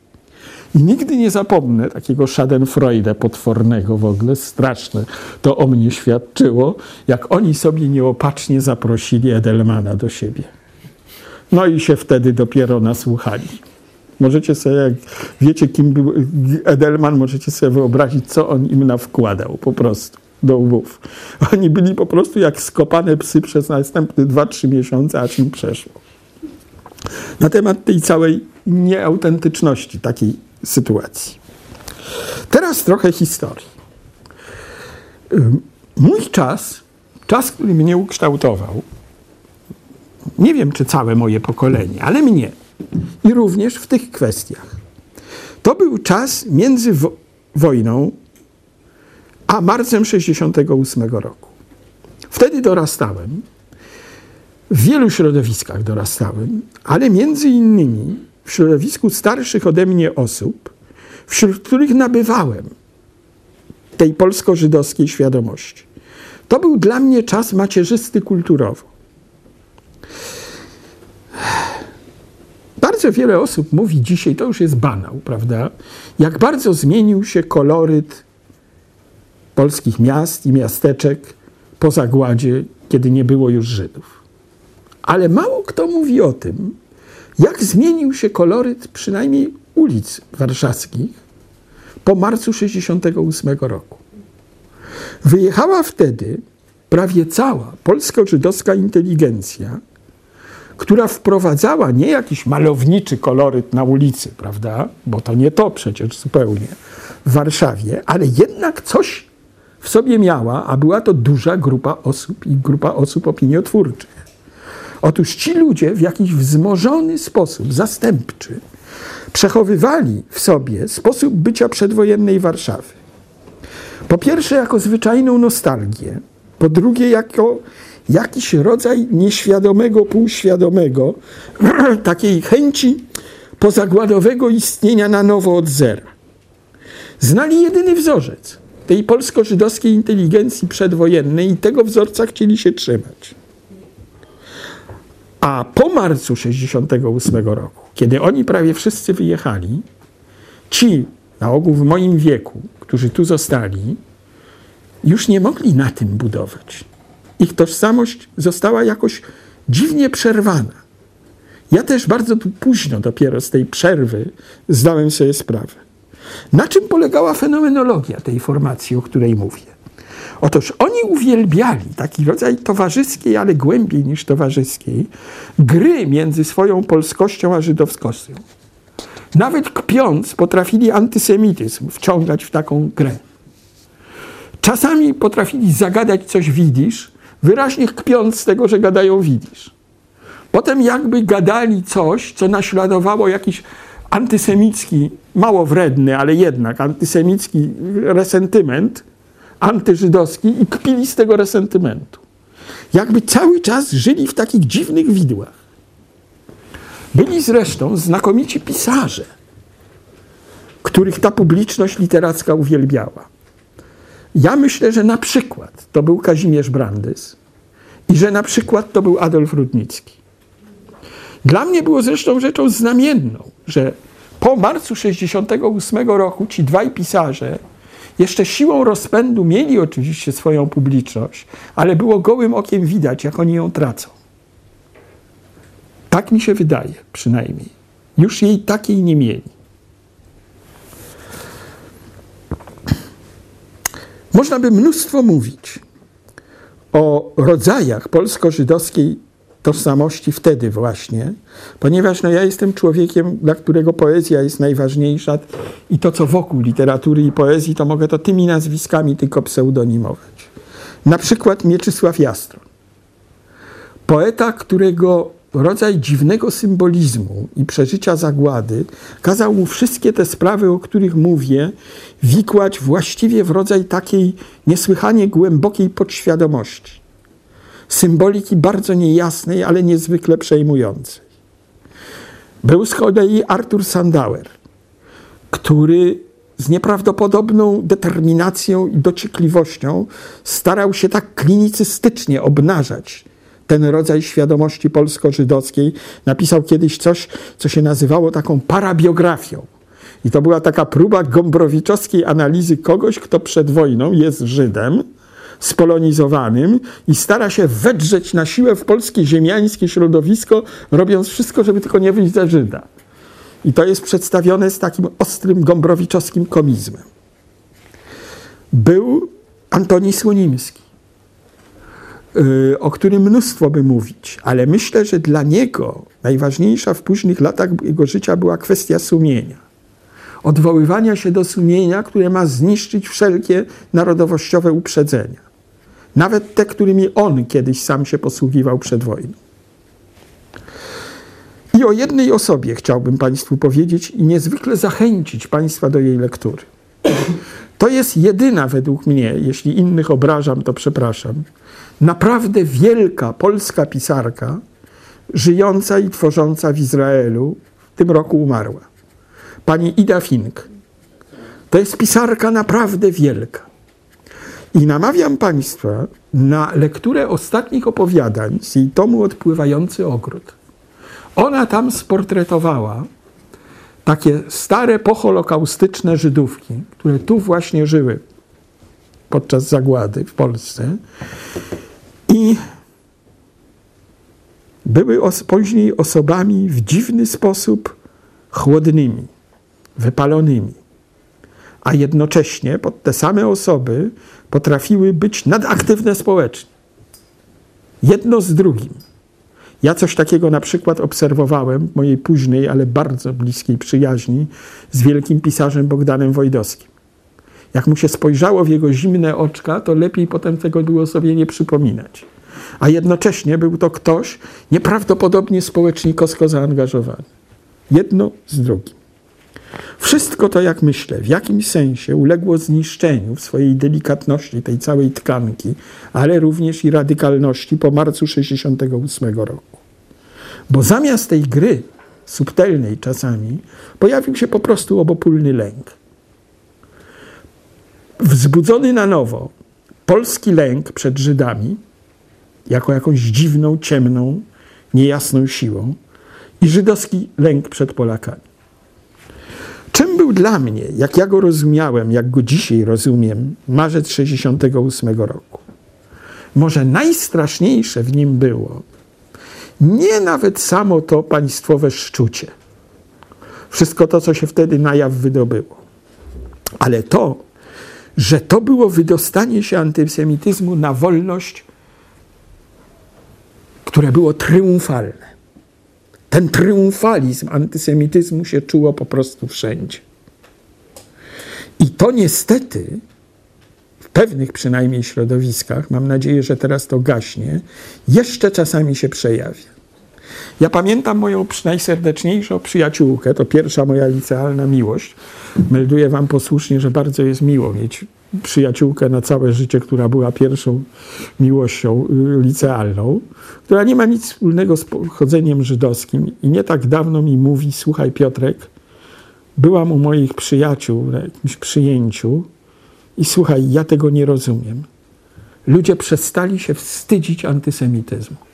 I nigdy nie zapomnę takiego schadenfreude potwornego w ogóle, straszne to o mnie świadczyło, jak oni sobie nieopatrznie zaprosili Edelmana do siebie. No i się wtedy dopiero nasłuchali. Możecie sobie, jak wiecie, kim był Edelman, możecie sobie wyobrazić, co on im nawkładał po prostu do łbów. Oni byli po prostu jak skopane psy przez następne 2-3 miesiące, aż im przeszło. Na temat tej całej nieautentyczności takiej sytuacji. Teraz trochę historii. Mój czas, czas, który mnie ukształtował, nie wiem czy całe moje pokolenie, ale mnie, i również w tych kwestiach. To był czas między wo wojną a marcem 68 roku. Wtedy dorastałem. W wielu środowiskach dorastałem, ale między innymi w środowisku starszych ode mnie osób, wśród których nabywałem tej polsko-żydowskiej świadomości. To był dla mnie czas macierzysty kulturowo. Bardzo wiele osób mówi dzisiaj, to już jest banał, prawda? Jak bardzo zmienił się koloryt polskich miast i miasteczek po zagładzie, kiedy nie było już Żydów. Ale mało kto mówi o tym, jak zmienił się koloryt przynajmniej ulic warszawskich po marcu 68 roku. Wyjechała wtedy prawie cała polsko-żydowska inteligencja, która wprowadzała nie jakiś malowniczy koloryt na ulicy, prawda, bo to nie to przecież zupełnie w Warszawie, ale jednak coś w sobie miała, a była to duża grupa osób i grupa osób opiniotwórczych. Otóż ci ludzie w jakiś wzmożony sposób, zastępczy, przechowywali w sobie sposób bycia przedwojennej Warszawy. Po pierwsze, jako zwyczajną nostalgię, po drugie, jako jakiś rodzaj nieświadomego, półświadomego, takiej chęci pozagładowego istnienia na nowo od zera. Znali jedyny wzorzec tej polsko-żydowskiej inteligencji przedwojennej i tego wzorca chcieli się trzymać. A po marcu 68 roku, kiedy oni prawie wszyscy wyjechali, ci na ogół w moim wieku, którzy tu zostali, już nie mogli na tym budować. Ich tożsamość została jakoś dziwnie przerwana. Ja też bardzo tu późno dopiero z tej przerwy zdałem sobie sprawę. Na czym polegała fenomenologia tej formacji, o której mówię? Otóż oni uwielbiali taki rodzaj towarzyskiej, ale głębiej niż towarzyskiej, gry między swoją polskością a żydowskością. Nawet kpiąc, potrafili antysemityzm wciągać w taką grę. Czasami potrafili zagadać coś widzisz, wyraźnie kpiąc z tego, że gadają widzisz. Potem jakby gadali coś, co naśladowało jakiś antysemicki, mało wredny, ale jednak antysemicki resentyment antyżydowski i kpili z tego resentymentu. Jakby cały czas żyli w takich dziwnych widłach. Byli zresztą znakomici pisarze, których ta publiczność literacka uwielbiała. Ja myślę, że na przykład to był Kazimierz Brandys i że na przykład to był Adolf Rudnicki. Dla mnie było zresztą rzeczą znamienną, że po marcu 68 roku ci dwaj pisarze jeszcze siłą rozpędu mieli oczywiście swoją publiczność, ale było gołym okiem widać, jak oni ją tracą. Tak mi się wydaje, przynajmniej. Już jej takiej nie mieli. Można by mnóstwo mówić o rodzajach polsko-żydowskiej tożsamości wtedy właśnie, ponieważ no, ja jestem człowiekiem, dla którego poezja jest najważniejsza i to, co wokół literatury i poezji, to mogę to tymi nazwiskami tylko pseudonimować. Na przykład Mieczysław Jastron. Poeta, którego rodzaj dziwnego symbolizmu i przeżycia zagłady kazał mu wszystkie te sprawy, o których mówię, wikłać właściwie w rodzaj takiej niesłychanie głębokiej podświadomości. Symboliki bardzo niejasnej, ale niezwykle przejmującej. Był z kolei Artur Sandauer, który z nieprawdopodobną determinacją i dociekliwością starał się tak klinicystycznie obnażać ten rodzaj świadomości polsko-żydowskiej. Napisał kiedyś coś, co się nazywało taką parabiografią. I to była taka próba gombrowiczowskiej analizy kogoś, kto przed wojną jest Żydem, spolonizowanym i stara się wedrzeć na siłę w polskie ziemiańskie środowisko, robiąc wszystko, żeby tylko nie wyjść za Żyda. I to jest przedstawione z takim ostrym gombrowiczowskim komizmem. Był Antoni Słonimski, y, o którym mnóstwo by mówić, ale myślę, że dla niego najważniejsza w późnych latach jego życia była kwestia sumienia. Odwoływania się do sumienia, które ma zniszczyć wszelkie narodowościowe uprzedzenia. Nawet te, którymi on kiedyś sam się posługiwał przed wojną. I o jednej osobie chciałbym Państwu powiedzieć i niezwykle zachęcić Państwa do jej lektury. To jest jedyna według mnie, jeśli innych obrażam, to przepraszam, naprawdę wielka polska pisarka, żyjąca i tworząca w Izraelu, w tym roku umarła. Pani Ida Fink. To jest pisarka naprawdę wielka. I namawiam Państwa na lekturę ostatnich opowiadań z jej tomu Odpływający Ogród. Ona tam sportretowała takie stare poholokaustyczne Żydówki, które tu właśnie żyły podczas zagłady w Polsce i były os później osobami w dziwny sposób chłodnymi, wypalonymi, a jednocześnie te same osoby potrafiły być nadaktywne społecznie. Jedno z drugim. Ja coś takiego na przykład obserwowałem w mojej późnej, ale bardzo bliskiej przyjaźni z wielkim pisarzem Bogdanem Wojdowskim. Jak mu się spojrzało w jego zimne oczka, to lepiej potem tego było sobie nie przypominać. A jednocześnie był to ktoś nieprawdopodobnie społecznikowsko zaangażowany. Jedno z drugim. Wszystko to, jak myślę, w jakimś sensie uległo zniszczeniu w swojej delikatności tej całej tkanki, ale również i radykalności po marcu 68 roku. Bo zamiast tej gry, subtelnej czasami, pojawił się po prostu obopólny lęk. Wzbudzony na nowo polski lęk przed Żydami, jako jakąś dziwną, ciemną, niejasną siłą, i żydowski lęk przed Polakami. Czym był dla mnie, jak ja go rozumiałem, jak go dzisiaj rozumiem, marzec 68 roku? Może najstraszniejsze w nim było nie nawet samo to państwowe szczucie, wszystko to, co się wtedy na jaw wydobyło, ale to, że to było wydostanie się antysemityzmu na wolność, które było triumfalne. Ten triumfalizm antysemityzmu się czuło po prostu wszędzie. I to niestety w pewnych przynajmniej środowiskach, mam nadzieję, że teraz to gaśnie, jeszcze czasami się przejawia. Ja pamiętam moją najserdeczniejszą przyjaciółkę, to pierwsza moja licealna miłość. Melduję wam posłusznie, że bardzo jest miło mieć przyjaciółkę na całe życie, która była pierwszą miłością y, licealną, która nie ma nic wspólnego z pochodzeniem żydowskim i nie tak dawno mi mówi, słuchaj Piotrek, byłam u moich przyjaciół na jakimś przyjęciu i słuchaj, ja tego nie rozumiem. Ludzie przestali się wstydzić antysemityzmu.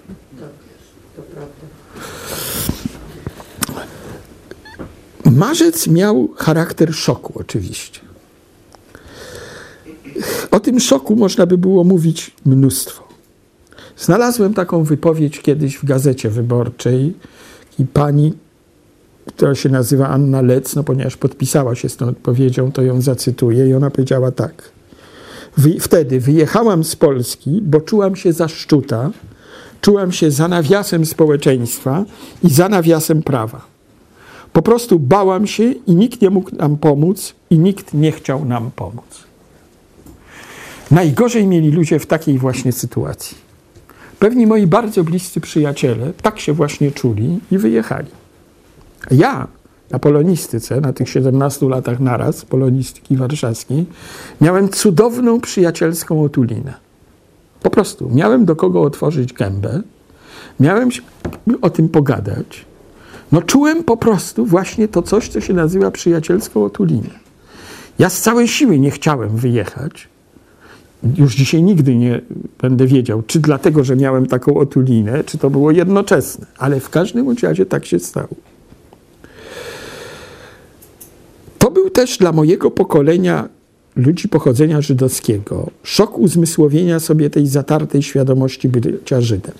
Marzec miał charakter szoku, oczywiście. O tym szoku można by było mówić mnóstwo. Znalazłem taką wypowiedź kiedyś w gazecie wyborczej i pani, która się nazywa Anna Lec, no ponieważ podpisała się z tą odpowiedzią, to ją zacytuję i ona powiedziała tak. Wtedy wyjechałam z Polski, bo czułam się zaszczuta, czułam się za nawiasem społeczeństwa i za nawiasem prawa. Po prostu bałam się i nikt nie mógł nam pomóc i nikt nie chciał nam pomóc. Najgorzej mieli ludzie w takiej właśnie sytuacji. Pewni moi bardzo bliscy przyjaciele tak się właśnie czuli i wyjechali. Ja na polonistyce, na tych 17 latach naraz, polonistyki warszawskiej, miałem cudowną przyjacielską otulinę. Po prostu miałem do kogo otworzyć gębę, miałem o tym pogadać. No czułem po prostu właśnie to coś, co się nazywa przyjacielską otulinę. Ja z całej siły nie chciałem wyjechać, już dzisiaj nigdy nie będę wiedział, czy dlatego, że miałem taką otulinę, czy to było jednoczesne, ale w każdym razie tak się stało. To był też dla mojego pokolenia ludzi pochodzenia żydowskiego szok uzmysłowienia sobie tej zatartej świadomości bycia Żydem.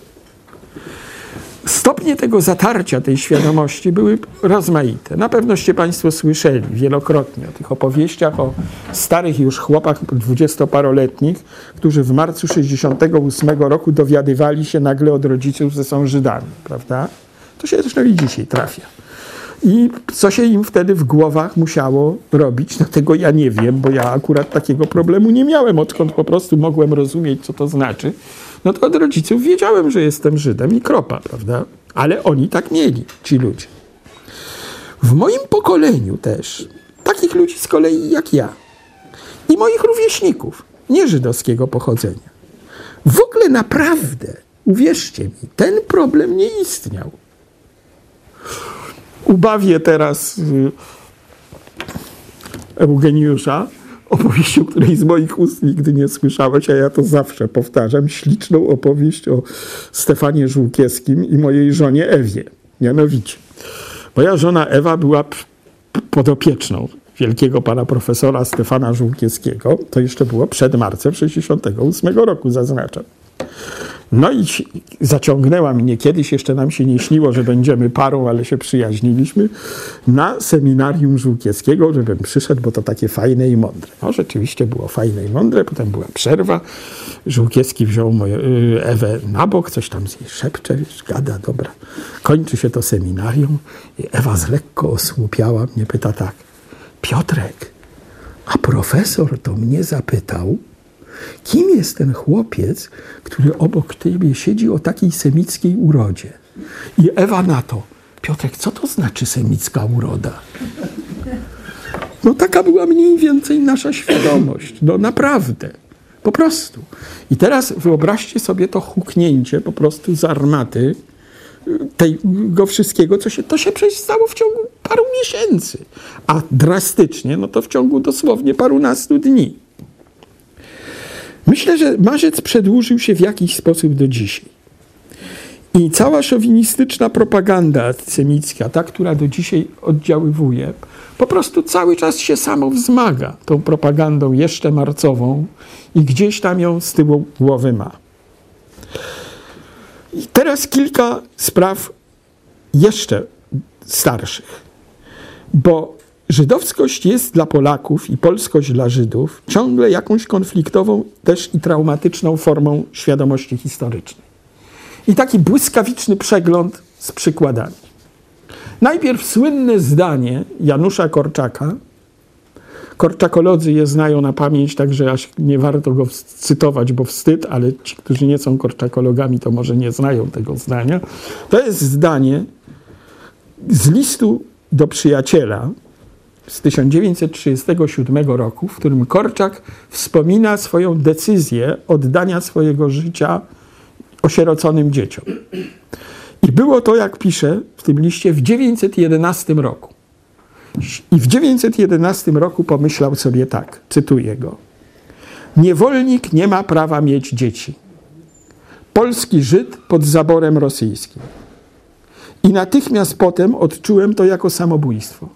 Stopnie tego zatarcia, tej świadomości były rozmaite. Na pewnoście Państwo słyszeli wielokrotnie o tych opowieściach o starych już chłopach dwudziestoparoletnich, którzy w marcu 68 roku dowiadywali się nagle od rodziców, że są Żydami, prawda? To się zresztą i dzisiaj trafia. I co się im wtedy w głowach musiało robić, no tego ja nie wiem, bo ja akurat takiego problemu nie miałem, odkąd po prostu mogłem rozumieć, co to znaczy no to od rodziców wiedziałem, że jestem Żydem i kropa, prawda? ale oni tak mieli, ci ludzie. W moim pokoleniu też, takich ludzi z kolei jak ja i moich rówieśników, nie żydowskiego pochodzenia, w ogóle naprawdę, uwierzcie mi, ten problem nie istniał. Ubawię teraz y, Eugeniusza opowieścią, której z moich ust nigdy nie słyszałeś, a ja to zawsze powtarzam, śliczną opowieść o Stefanie Żółkiewskim i mojej żonie Ewie. Mianowicie, moja żona Ewa była podopieczną wielkiego pana profesora Stefana Żółkiewskiego. To jeszcze było przed marcem 68 roku, zaznaczam. No i zaciągnęła mnie, kiedyś jeszcze nam się nie śniło, że będziemy parą, ale się przyjaźniliśmy, na seminarium Żółkiewskiego, żebym przyszedł, bo to takie fajne i mądre. No rzeczywiście było fajne i mądre, potem była przerwa, Żółkiewski wziął moją, y, Ewę na bok, coś tam z niej szepcze, gada, dobra. Kończy się to seminarium i Ewa z lekko osłupiała mnie, pyta tak, Piotrek, a profesor to mnie zapytał, Kim jest ten chłopiec, który obok ciebie siedzi o takiej semickiej urodzie? I Ewa na to. Piotrek, co to znaczy semicka uroda? No taka była mniej więcej nasza świadomość. No naprawdę. Po prostu. I teraz wyobraźcie sobie to huknięcie po prostu z armaty tego wszystkiego, co się, to się przecież stało w ciągu paru miesięcy. A drastycznie, no to w ciągu dosłownie parunastu dni. Myślę, że marzec przedłużył się w jakiś sposób do dzisiaj. I cała szowinistyczna propaganda antysemicka, ta, która do dzisiaj oddziaływuje, po prostu cały czas się samo wzmaga tą propagandą jeszcze marcową i gdzieś tam ją z tyłu głowy ma. I teraz kilka spraw jeszcze starszych, bo Żydowskość jest dla Polaków i polskość dla Żydów ciągle jakąś konfliktową też i traumatyczną formą świadomości historycznej. I taki błyskawiczny przegląd z przykładami. Najpierw słynne zdanie Janusza Korczaka. Korczakolodzy je znają na pamięć, także aż nie warto go cytować, bo wstyd, ale ci, którzy nie są korczakologami, to może nie znają tego zdania. To jest zdanie z listu do przyjaciela, z 1937 roku, w którym Korczak wspomina swoją decyzję oddania swojego życia osieroconym dzieciom. I było to, jak pisze w tym liście, w 911 roku. I w 911 roku pomyślał sobie tak, cytuję go. Niewolnik nie ma prawa mieć dzieci. Polski Żyd pod zaborem rosyjskim. I natychmiast potem odczułem to jako samobójstwo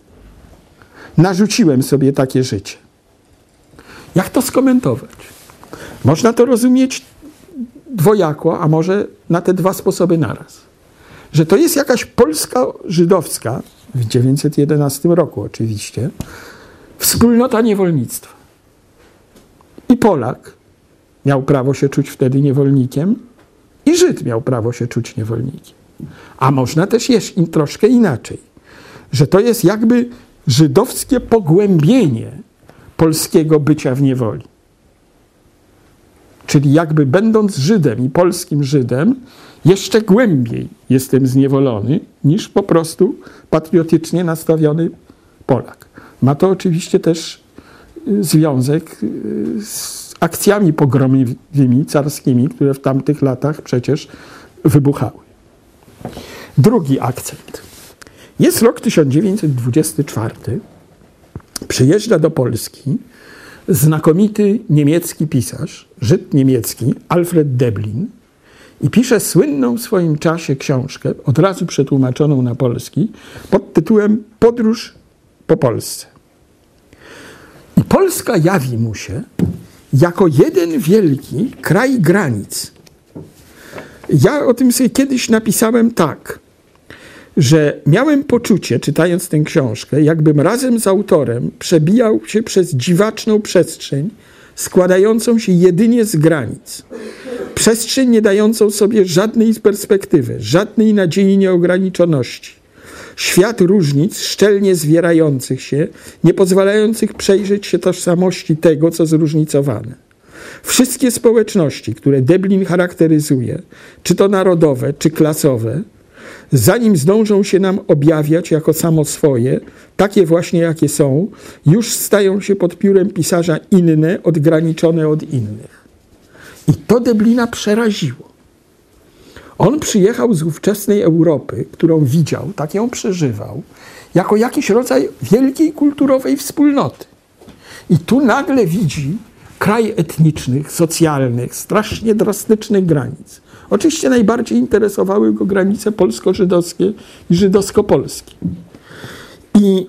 narzuciłem sobie takie życie. Jak to skomentować? Można to rozumieć dwojako, a może na te dwa sposoby naraz. Że to jest jakaś Polska żydowska, w 911 roku oczywiście, wspólnota niewolnictwa. I Polak miał prawo się czuć wtedy niewolnikiem, i Żyd miał prawo się czuć niewolnikiem. A można też jeszcze troszkę inaczej, że to jest jakby żydowskie pogłębienie polskiego bycia w niewoli. Czyli jakby będąc Żydem i polskim Żydem, jeszcze głębiej jestem zniewolony niż po prostu patriotycznie nastawiony Polak. Ma to oczywiście też y, związek y, z akcjami pogromowymi carskimi, które w tamtych latach przecież wybuchały. Drugi akcent. Jest rok 1924. Przyjeżdża do Polski znakomity niemiecki pisarz, Żyd niemiecki, Alfred Deblin i pisze słynną w swoim czasie książkę, od razu przetłumaczoną na polski, pod tytułem Podróż po Polsce. I Polska jawi mu się jako jeden wielki kraj granic. Ja o tym sobie kiedyś napisałem tak – że miałem poczucie, czytając tę książkę, jakbym razem z autorem przebijał się przez dziwaczną przestrzeń, składającą się jedynie z granic. Przestrzeń nie dającą sobie żadnej perspektywy, żadnej nadziei nieograniczoności. Świat różnic szczelnie zwierających się, nie pozwalających przejrzeć się tożsamości tego, co zróżnicowane. Wszystkie społeczności, które Deblin charakteryzuje, czy to narodowe, czy klasowe, zanim zdążą się nam objawiać jako samo swoje, takie właśnie jakie są, już stają się pod piórem pisarza inne, odgraniczone od innych. I to Deblina przeraziło. On przyjechał z ówczesnej Europy, którą widział, tak ją przeżywał, jako jakiś rodzaj wielkiej kulturowej wspólnoty. I tu nagle widzi kraj etnicznych, socjalnych, strasznie drastycznych granic. Oczywiście najbardziej interesowały go granice polsko-żydowskie i żydowsko-polskie. I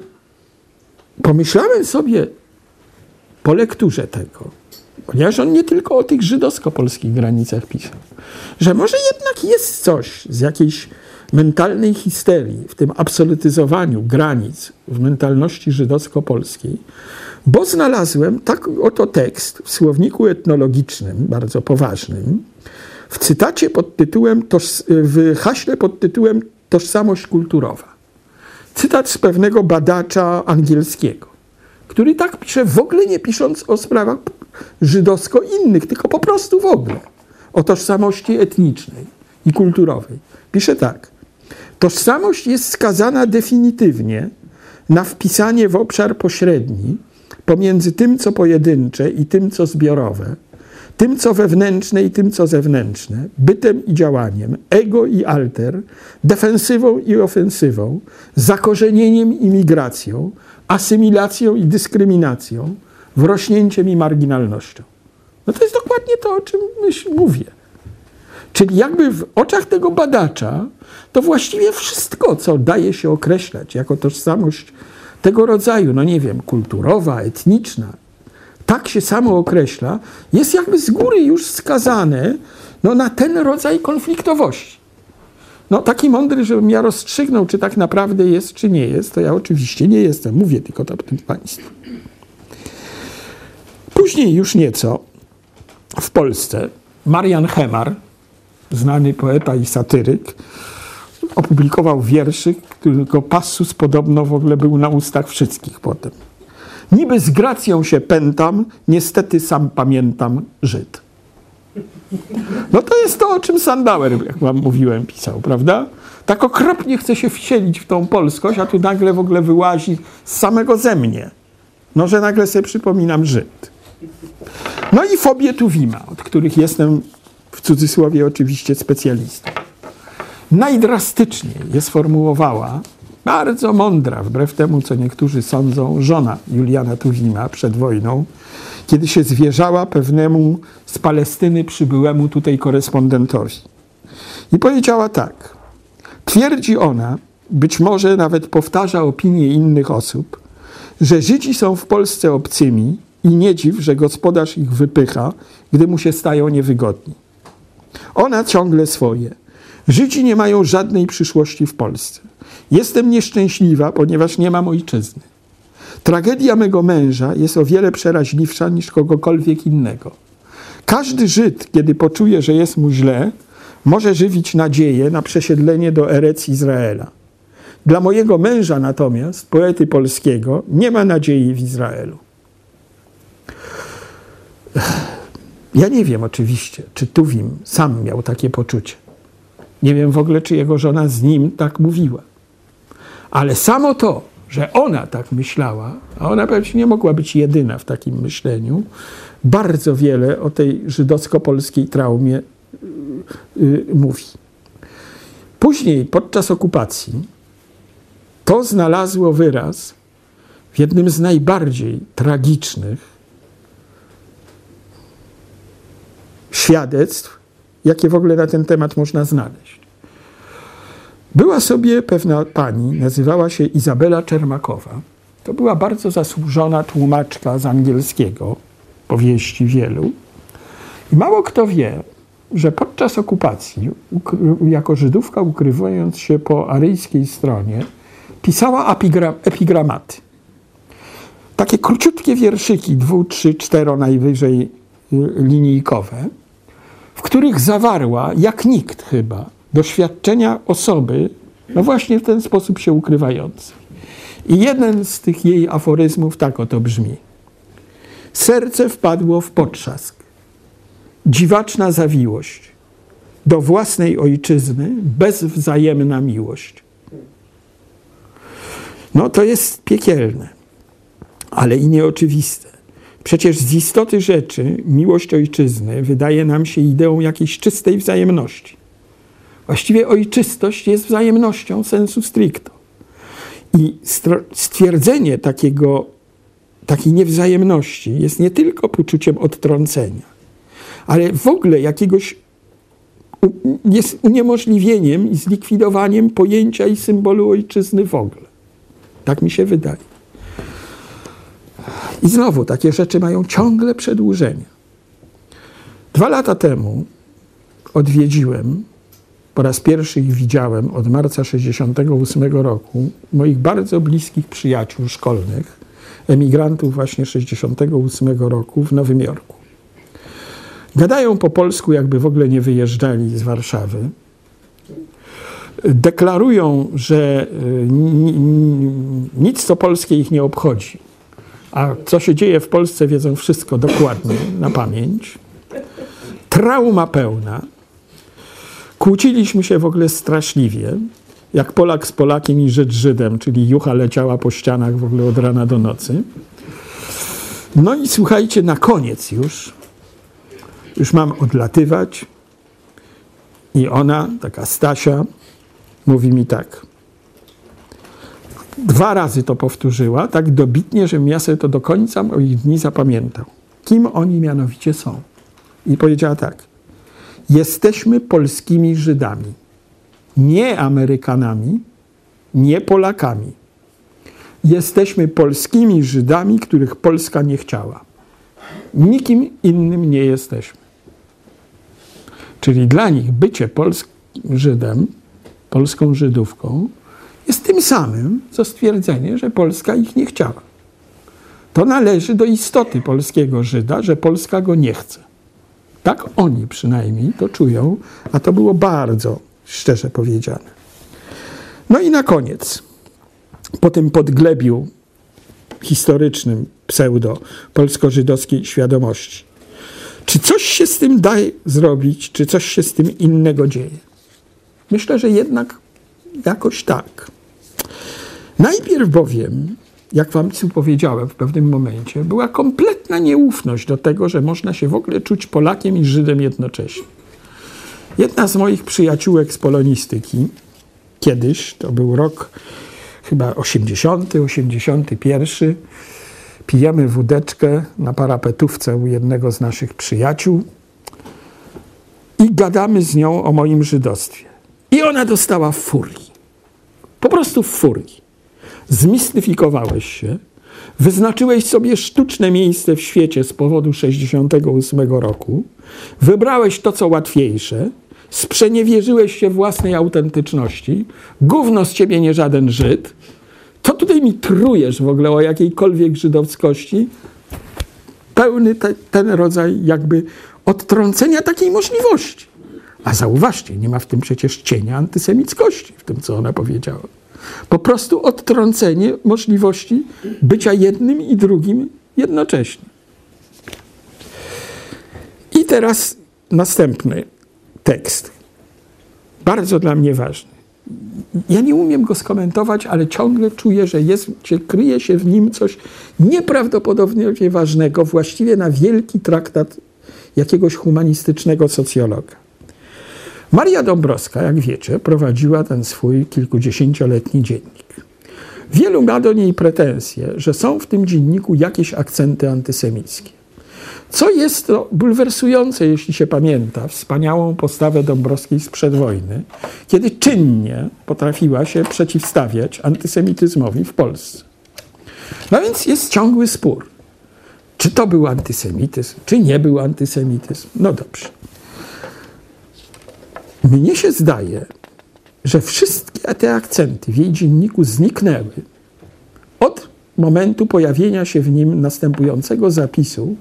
pomyślałem sobie po lekturze tego, ponieważ on nie tylko o tych żydowsko-polskich granicach pisał, że może jednak jest coś z jakiejś mentalnej histerii, w tym absolutyzowaniu granic w mentalności żydowsko-polskiej, bo znalazłem tak oto tekst w słowniku etnologicznym, bardzo poważnym, w cytacie pod tytułem, w haśle pod tytułem Tożsamość kulturowa. Cytat z pewnego badacza angielskiego, który tak pisze, w ogóle nie pisząc o sprawach żydowsko-innych, tylko po prostu w ogóle o tożsamości etnicznej i kulturowej. Pisze tak. Tożsamość jest skazana definitywnie na wpisanie w obszar pośredni pomiędzy tym, co pojedyncze i tym, co zbiorowe, tym, co wewnętrzne i tym, co zewnętrzne, bytem i działaniem, ego i alter, defensywą i ofensywą, zakorzenieniem i migracją, asymilacją i dyskryminacją, wrośnięciem i marginalnością. No to jest dokładnie to, o czym myśl, mówię. Czyli jakby w oczach tego badacza to właściwie wszystko, co daje się określać jako tożsamość tego rodzaju, no nie wiem, kulturowa, etniczna, tak się samo określa, jest jakby z góry już skazane no, na ten rodzaj konfliktowości. No taki mądry, żebym ja rozstrzygnął, czy tak naprawdę jest, czy nie jest, to ja oczywiście nie jestem. Mówię tylko to Państwu. Później już nieco w Polsce Marian Hemar, znany poeta i satyryk, opublikował wierszyk, którego passus podobno w ogóle był na ustach wszystkich potem. Niby z gracją się pętam, niestety sam pamiętam Żyd. No to jest to, o czym Sandauer, jak wam mówiłem, pisał, prawda? Tak okropnie chce się wcielić w tą polskość, a tu nagle w ogóle wyłazi z samego ze mnie. No, że nagle sobie przypominam Żyd. No i fobie Tuwima, od których jestem w cudzysłowie oczywiście specjalistą. Najdrastyczniej je sformułowała bardzo mądra, wbrew temu, co niektórzy sądzą, żona Juliana Tuwima przed wojną, kiedy się zwierzała pewnemu z Palestyny przybyłemu tutaj korespondentowi. I powiedziała tak. Twierdzi ona, być może nawet powtarza opinie innych osób, że Żydzi są w Polsce obcymi i nie dziw, że gospodarz ich wypycha, gdy mu się stają niewygodni. Ona ciągle swoje. Żydzi nie mają żadnej przyszłości w Polsce. Jestem nieszczęśliwa, ponieważ nie mam ojczyzny. Tragedia mego męża jest o wiele przeraźliwsza niż kogokolwiek innego. Każdy Żyd, kiedy poczuje, że jest mu źle, może żywić nadzieję na przesiedlenie do Erec Izraela. Dla mojego męża natomiast, poety polskiego, nie ma nadziei w Izraelu. Ja nie wiem oczywiście, czy Tuwim sam miał takie poczucie. Nie wiem w ogóle, czy jego żona z nim tak mówiła. Ale samo to, że ona tak myślała, a ona pewnie nie mogła być jedyna w takim myśleniu, bardzo wiele o tej żydowsko-polskiej traumie yy, mówi. Później, podczas okupacji, to znalazło wyraz w jednym z najbardziej tragicznych świadectw, jakie w ogóle na ten temat można znaleźć. Była sobie pewna pani, nazywała się Izabela Czermakowa. To była bardzo zasłużona tłumaczka z angielskiego, powieści wielu. I mało kto wie, że podczas okupacji, jako Żydówka ukrywając się po aryjskiej stronie, pisała epigramaty. Takie króciutkie wierszyki, dwu, trzy, cztero najwyżej y, linijkowe, w których zawarła, jak nikt chyba, doświadczenia osoby, no właśnie w ten sposób się ukrywającej. I jeden z tych jej aforyzmów tak oto brzmi. Serce wpadło w potrzask. Dziwaczna zawiłość. do własnej ojczyzny bezwzajemna miłość. No to jest piekielne, ale i nieoczywiste. Przecież z istoty rzeczy miłość ojczyzny wydaje nam się ideą jakiejś czystej wzajemności. Właściwie ojczystość jest wzajemnością sensu stricto. I stwierdzenie takiego, takiej niewzajemności jest nie tylko poczuciem odtrącenia, ale w ogóle jakiegoś jest uniemożliwieniem i zlikwidowaniem pojęcia i symbolu ojczyzny w ogóle. Tak mi się wydaje. I znowu takie rzeczy mają ciągle przedłużenie. Dwa lata temu odwiedziłem, po raz pierwszy ich widziałem od marca 68 roku, moich bardzo bliskich przyjaciół szkolnych, emigrantów właśnie 68 roku w Nowym Jorku. Gadają po polsku, jakby w ogóle nie wyjeżdżali z Warszawy. Deklarują, że y, nic co polskie ich nie obchodzi. A co się dzieje w Polsce, wiedzą wszystko dokładnie, na pamięć. Trauma pełna. Kłóciliśmy się w ogóle straszliwie, jak Polak z Polakiem i Żyd Żydem, czyli jucha leciała po ścianach w ogóle od rana do nocy. No i słuchajcie, na koniec już już mam odlatywać. I ona, taka Stasia, mówi mi tak. Dwa razy to powtórzyła, tak dobitnie, że ja sobie to do końca moich dni zapamiętał. Kim oni mianowicie są? I powiedziała tak. Jesteśmy polskimi Żydami. Nie Amerykanami, nie Polakami. Jesteśmy polskimi Żydami, których Polska nie chciała. Nikim innym nie jesteśmy. Czyli dla nich bycie polskim Żydem, polską Żydówką jest tym samym, co stwierdzenie, że Polska ich nie chciała. To należy do istoty polskiego Żyda, że Polska go nie chce. Tak oni przynajmniej to czują, a to było bardzo szczerze powiedziane. No i na koniec, po tym podglebiu historycznym pseudo-polsko-żydowskiej świadomości, czy coś się z tym da zrobić, czy coś się z tym innego dzieje? Myślę, że jednak jakoś tak. Najpierw bowiem, jak wam tu powiedziałem w pewnym momencie, była kompletna nieufność do tego, że można się w ogóle czuć Polakiem i Żydem jednocześnie. Jedna z moich przyjaciółek z polonistyki, kiedyś, to był rok chyba 80, 81, pijemy wódeczkę na parapetówce u jednego z naszych przyjaciół i gadamy z nią o moim żydostwie. I ona dostała furii. Po prostu furii. Zmistyfikowałeś się, wyznaczyłeś sobie sztuczne miejsce w świecie z powodu 68 roku, wybrałeś to, co łatwiejsze, sprzeniewierzyłeś się własnej autentyczności, gówno z ciebie nie żaden Żyd, co tutaj mi trujesz w ogóle o jakiejkolwiek żydowskości? Pełny te, ten rodzaj jakby odtrącenia takiej możliwości. A zauważcie, nie ma w tym przecież cienia antysemickości, w tym, co ona powiedziała. Po prostu odtrącenie możliwości bycia jednym i drugim jednocześnie. I teraz następny tekst. Bardzo dla mnie ważny ja nie umiem go skomentować, ale ciągle czuję, że jest, kryje się w nim coś nieprawdopodobnie ważnego, właściwie na wielki traktat jakiegoś humanistycznego socjologa. Maria Dąbrowska, jak wiecie, prowadziła ten swój kilkudziesięcioletni dziennik. Wielu ma do niej pretensje, że są w tym dzienniku jakieś akcenty antysemickie. Co jest to bulwersujące, jeśli się pamięta, wspaniałą postawę Dąbrowskiej sprzed wojny, kiedy czynnie potrafiła się przeciwstawiać antysemityzmowi w Polsce. No więc jest ciągły spór. Czy to był antysemityzm, czy nie był antysemityzm? No dobrze. Mnie się zdaje, że wszystkie te akcenty w jej dzienniku zniknęły od momentu pojawienia się w nim następującego zapisu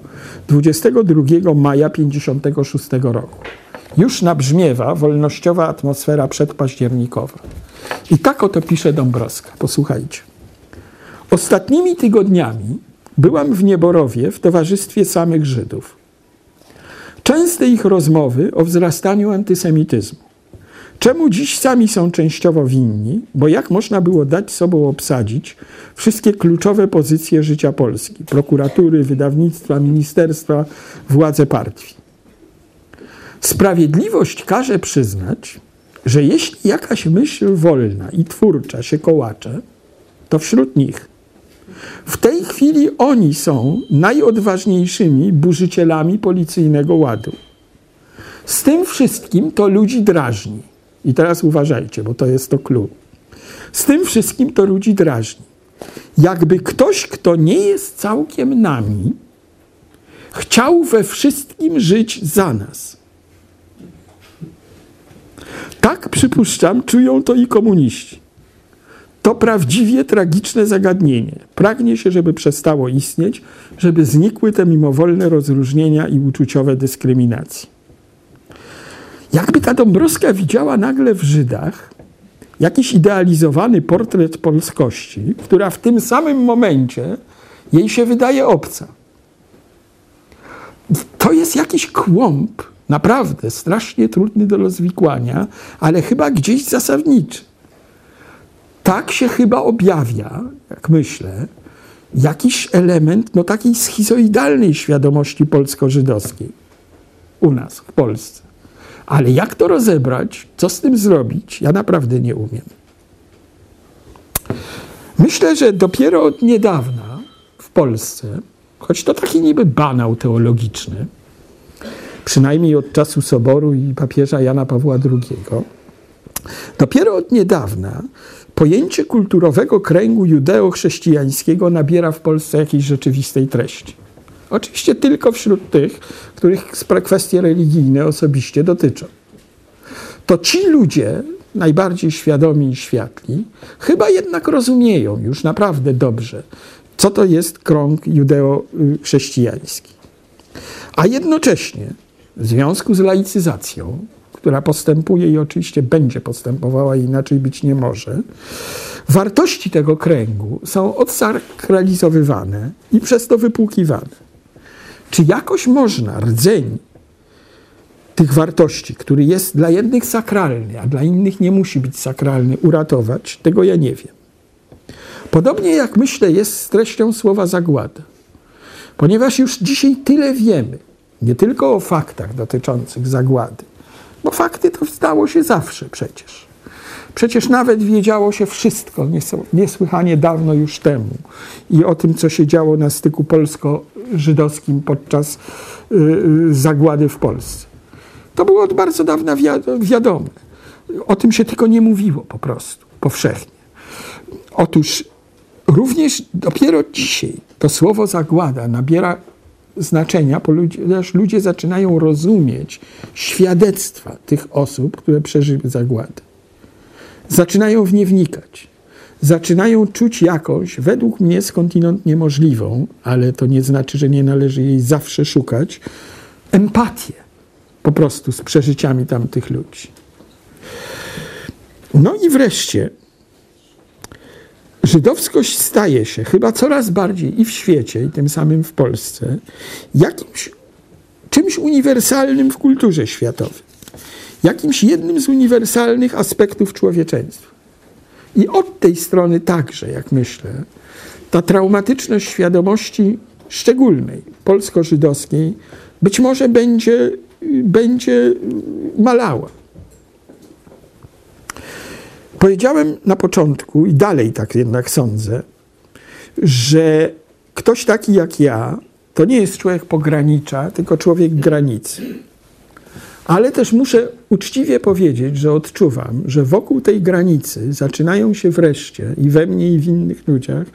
22 maja 1956 roku. Już nabrzmiewa wolnościowa atmosfera przedpaździernikowa. I tak oto pisze Dąbrowska. Posłuchajcie. Ostatnimi tygodniami byłam w Nieborowie w towarzystwie samych Żydów. Częste ich rozmowy o wzrastaniu antysemityzmu. Czemu dziś sami są częściowo winni? Bo jak można było dać sobą obsadzić wszystkie kluczowe pozycje życia Polski? Prokuratury, wydawnictwa, ministerstwa, władze partii. Sprawiedliwość każe przyznać, że jeśli jakaś myśl wolna i twórcza się kołacze, to wśród nich. W tej chwili oni są najodważniejszymi burzycielami policyjnego ładu. Z tym wszystkim to ludzi drażni. I teraz uważajcie, bo to jest to clue. Z tym wszystkim to ludzi drażni. Jakby ktoś, kto nie jest całkiem nami, chciał we wszystkim żyć za nas. Tak przypuszczam, czują to i komuniści. To prawdziwie tragiczne zagadnienie. Pragnie się, żeby przestało istnieć, żeby znikły te mimowolne rozróżnienia i uczuciowe dyskryminacje. Jakby ta Dąbrowska widziała nagle w Żydach jakiś idealizowany portret polskości, która w tym samym momencie jej się wydaje obca. To jest jakiś kłąb, naprawdę strasznie trudny do rozwikłania, ale chyba gdzieś zasadniczy. Tak się chyba objawia, jak myślę, jakiś element no, takiej schizoidalnej świadomości polsko-żydowskiej u nas, w Polsce. Ale jak to rozebrać, co z tym zrobić, ja naprawdę nie umiem. Myślę, że dopiero od niedawna w Polsce, choć to taki niby banał teologiczny, przynajmniej od czasu Soboru i papieża Jana Pawła II, dopiero od niedawna pojęcie kulturowego kręgu judeo-chrześcijańskiego nabiera w Polsce jakiejś rzeczywistej treści. Oczywiście tylko wśród tych, których kwestie religijne osobiście dotyczą. To ci ludzie, najbardziej świadomi i światli, chyba jednak rozumieją już naprawdę dobrze, co to jest krąg judeo-chrześcijański. A jednocześnie w związku z laicyzacją, która postępuje i oczywiście będzie postępowała, inaczej być nie może, wartości tego kręgu są odsakralizowywane i przez to wypłukiwane. Czy jakoś można rdzeń tych wartości, który jest dla jednych sakralny, a dla innych nie musi być sakralny, uratować? Tego ja nie wiem. Podobnie jak myślę, jest z treścią słowa zagłada. Ponieważ już dzisiaj tyle wiemy, nie tylko o faktach dotyczących zagłady, bo fakty to stało się zawsze przecież. Przecież nawet wiedziało się wszystko niesłychanie dawno już temu i o tym, co się działo na styku polsko-żydowskim podczas y, y, zagłady w Polsce. To było od bardzo dawna wiadome. O tym się tylko nie mówiło po prostu, powszechnie. Otóż również dopiero dzisiaj to słowo zagłada nabiera znaczenia, ponieważ ludzie zaczynają rozumieć świadectwa tych osób, które przeżyły zagładę zaczynają w nie wnikać. Zaczynają czuć jakąś, według mnie skądinąd niemożliwą, ale to nie znaczy, że nie należy jej zawsze szukać, empatię po prostu z przeżyciami tamtych ludzi. No i wreszcie żydowskość staje się chyba coraz bardziej i w świecie, i tym samym w Polsce, jakimś czymś uniwersalnym w kulturze światowej jakimś jednym z uniwersalnych aspektów człowieczeństwa. I od tej strony także, jak myślę, ta traumatyczność świadomości szczególnej, polsko-żydowskiej, być może będzie, będzie malała. Powiedziałem na początku, i dalej tak jednak sądzę, że ktoś taki jak ja to nie jest człowiek pogranicza, tylko człowiek granicy. Ale też muszę uczciwie powiedzieć, że odczuwam, że wokół tej granicy zaczynają się wreszcie i we mnie, i w innych ludziach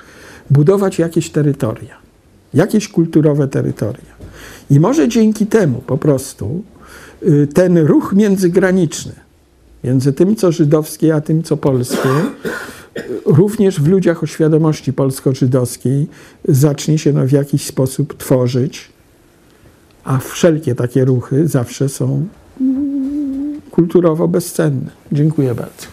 budować jakieś terytoria, jakieś kulturowe terytoria. I może dzięki temu po prostu y, ten ruch międzygraniczny między tym, co żydowskie, a tym, co polskie, również w ludziach o świadomości polsko-żydowskiej zacznie się no w jakiś sposób tworzyć a wszelkie takie ruchy zawsze są kulturowo bezcenne. Dziękuję bardzo.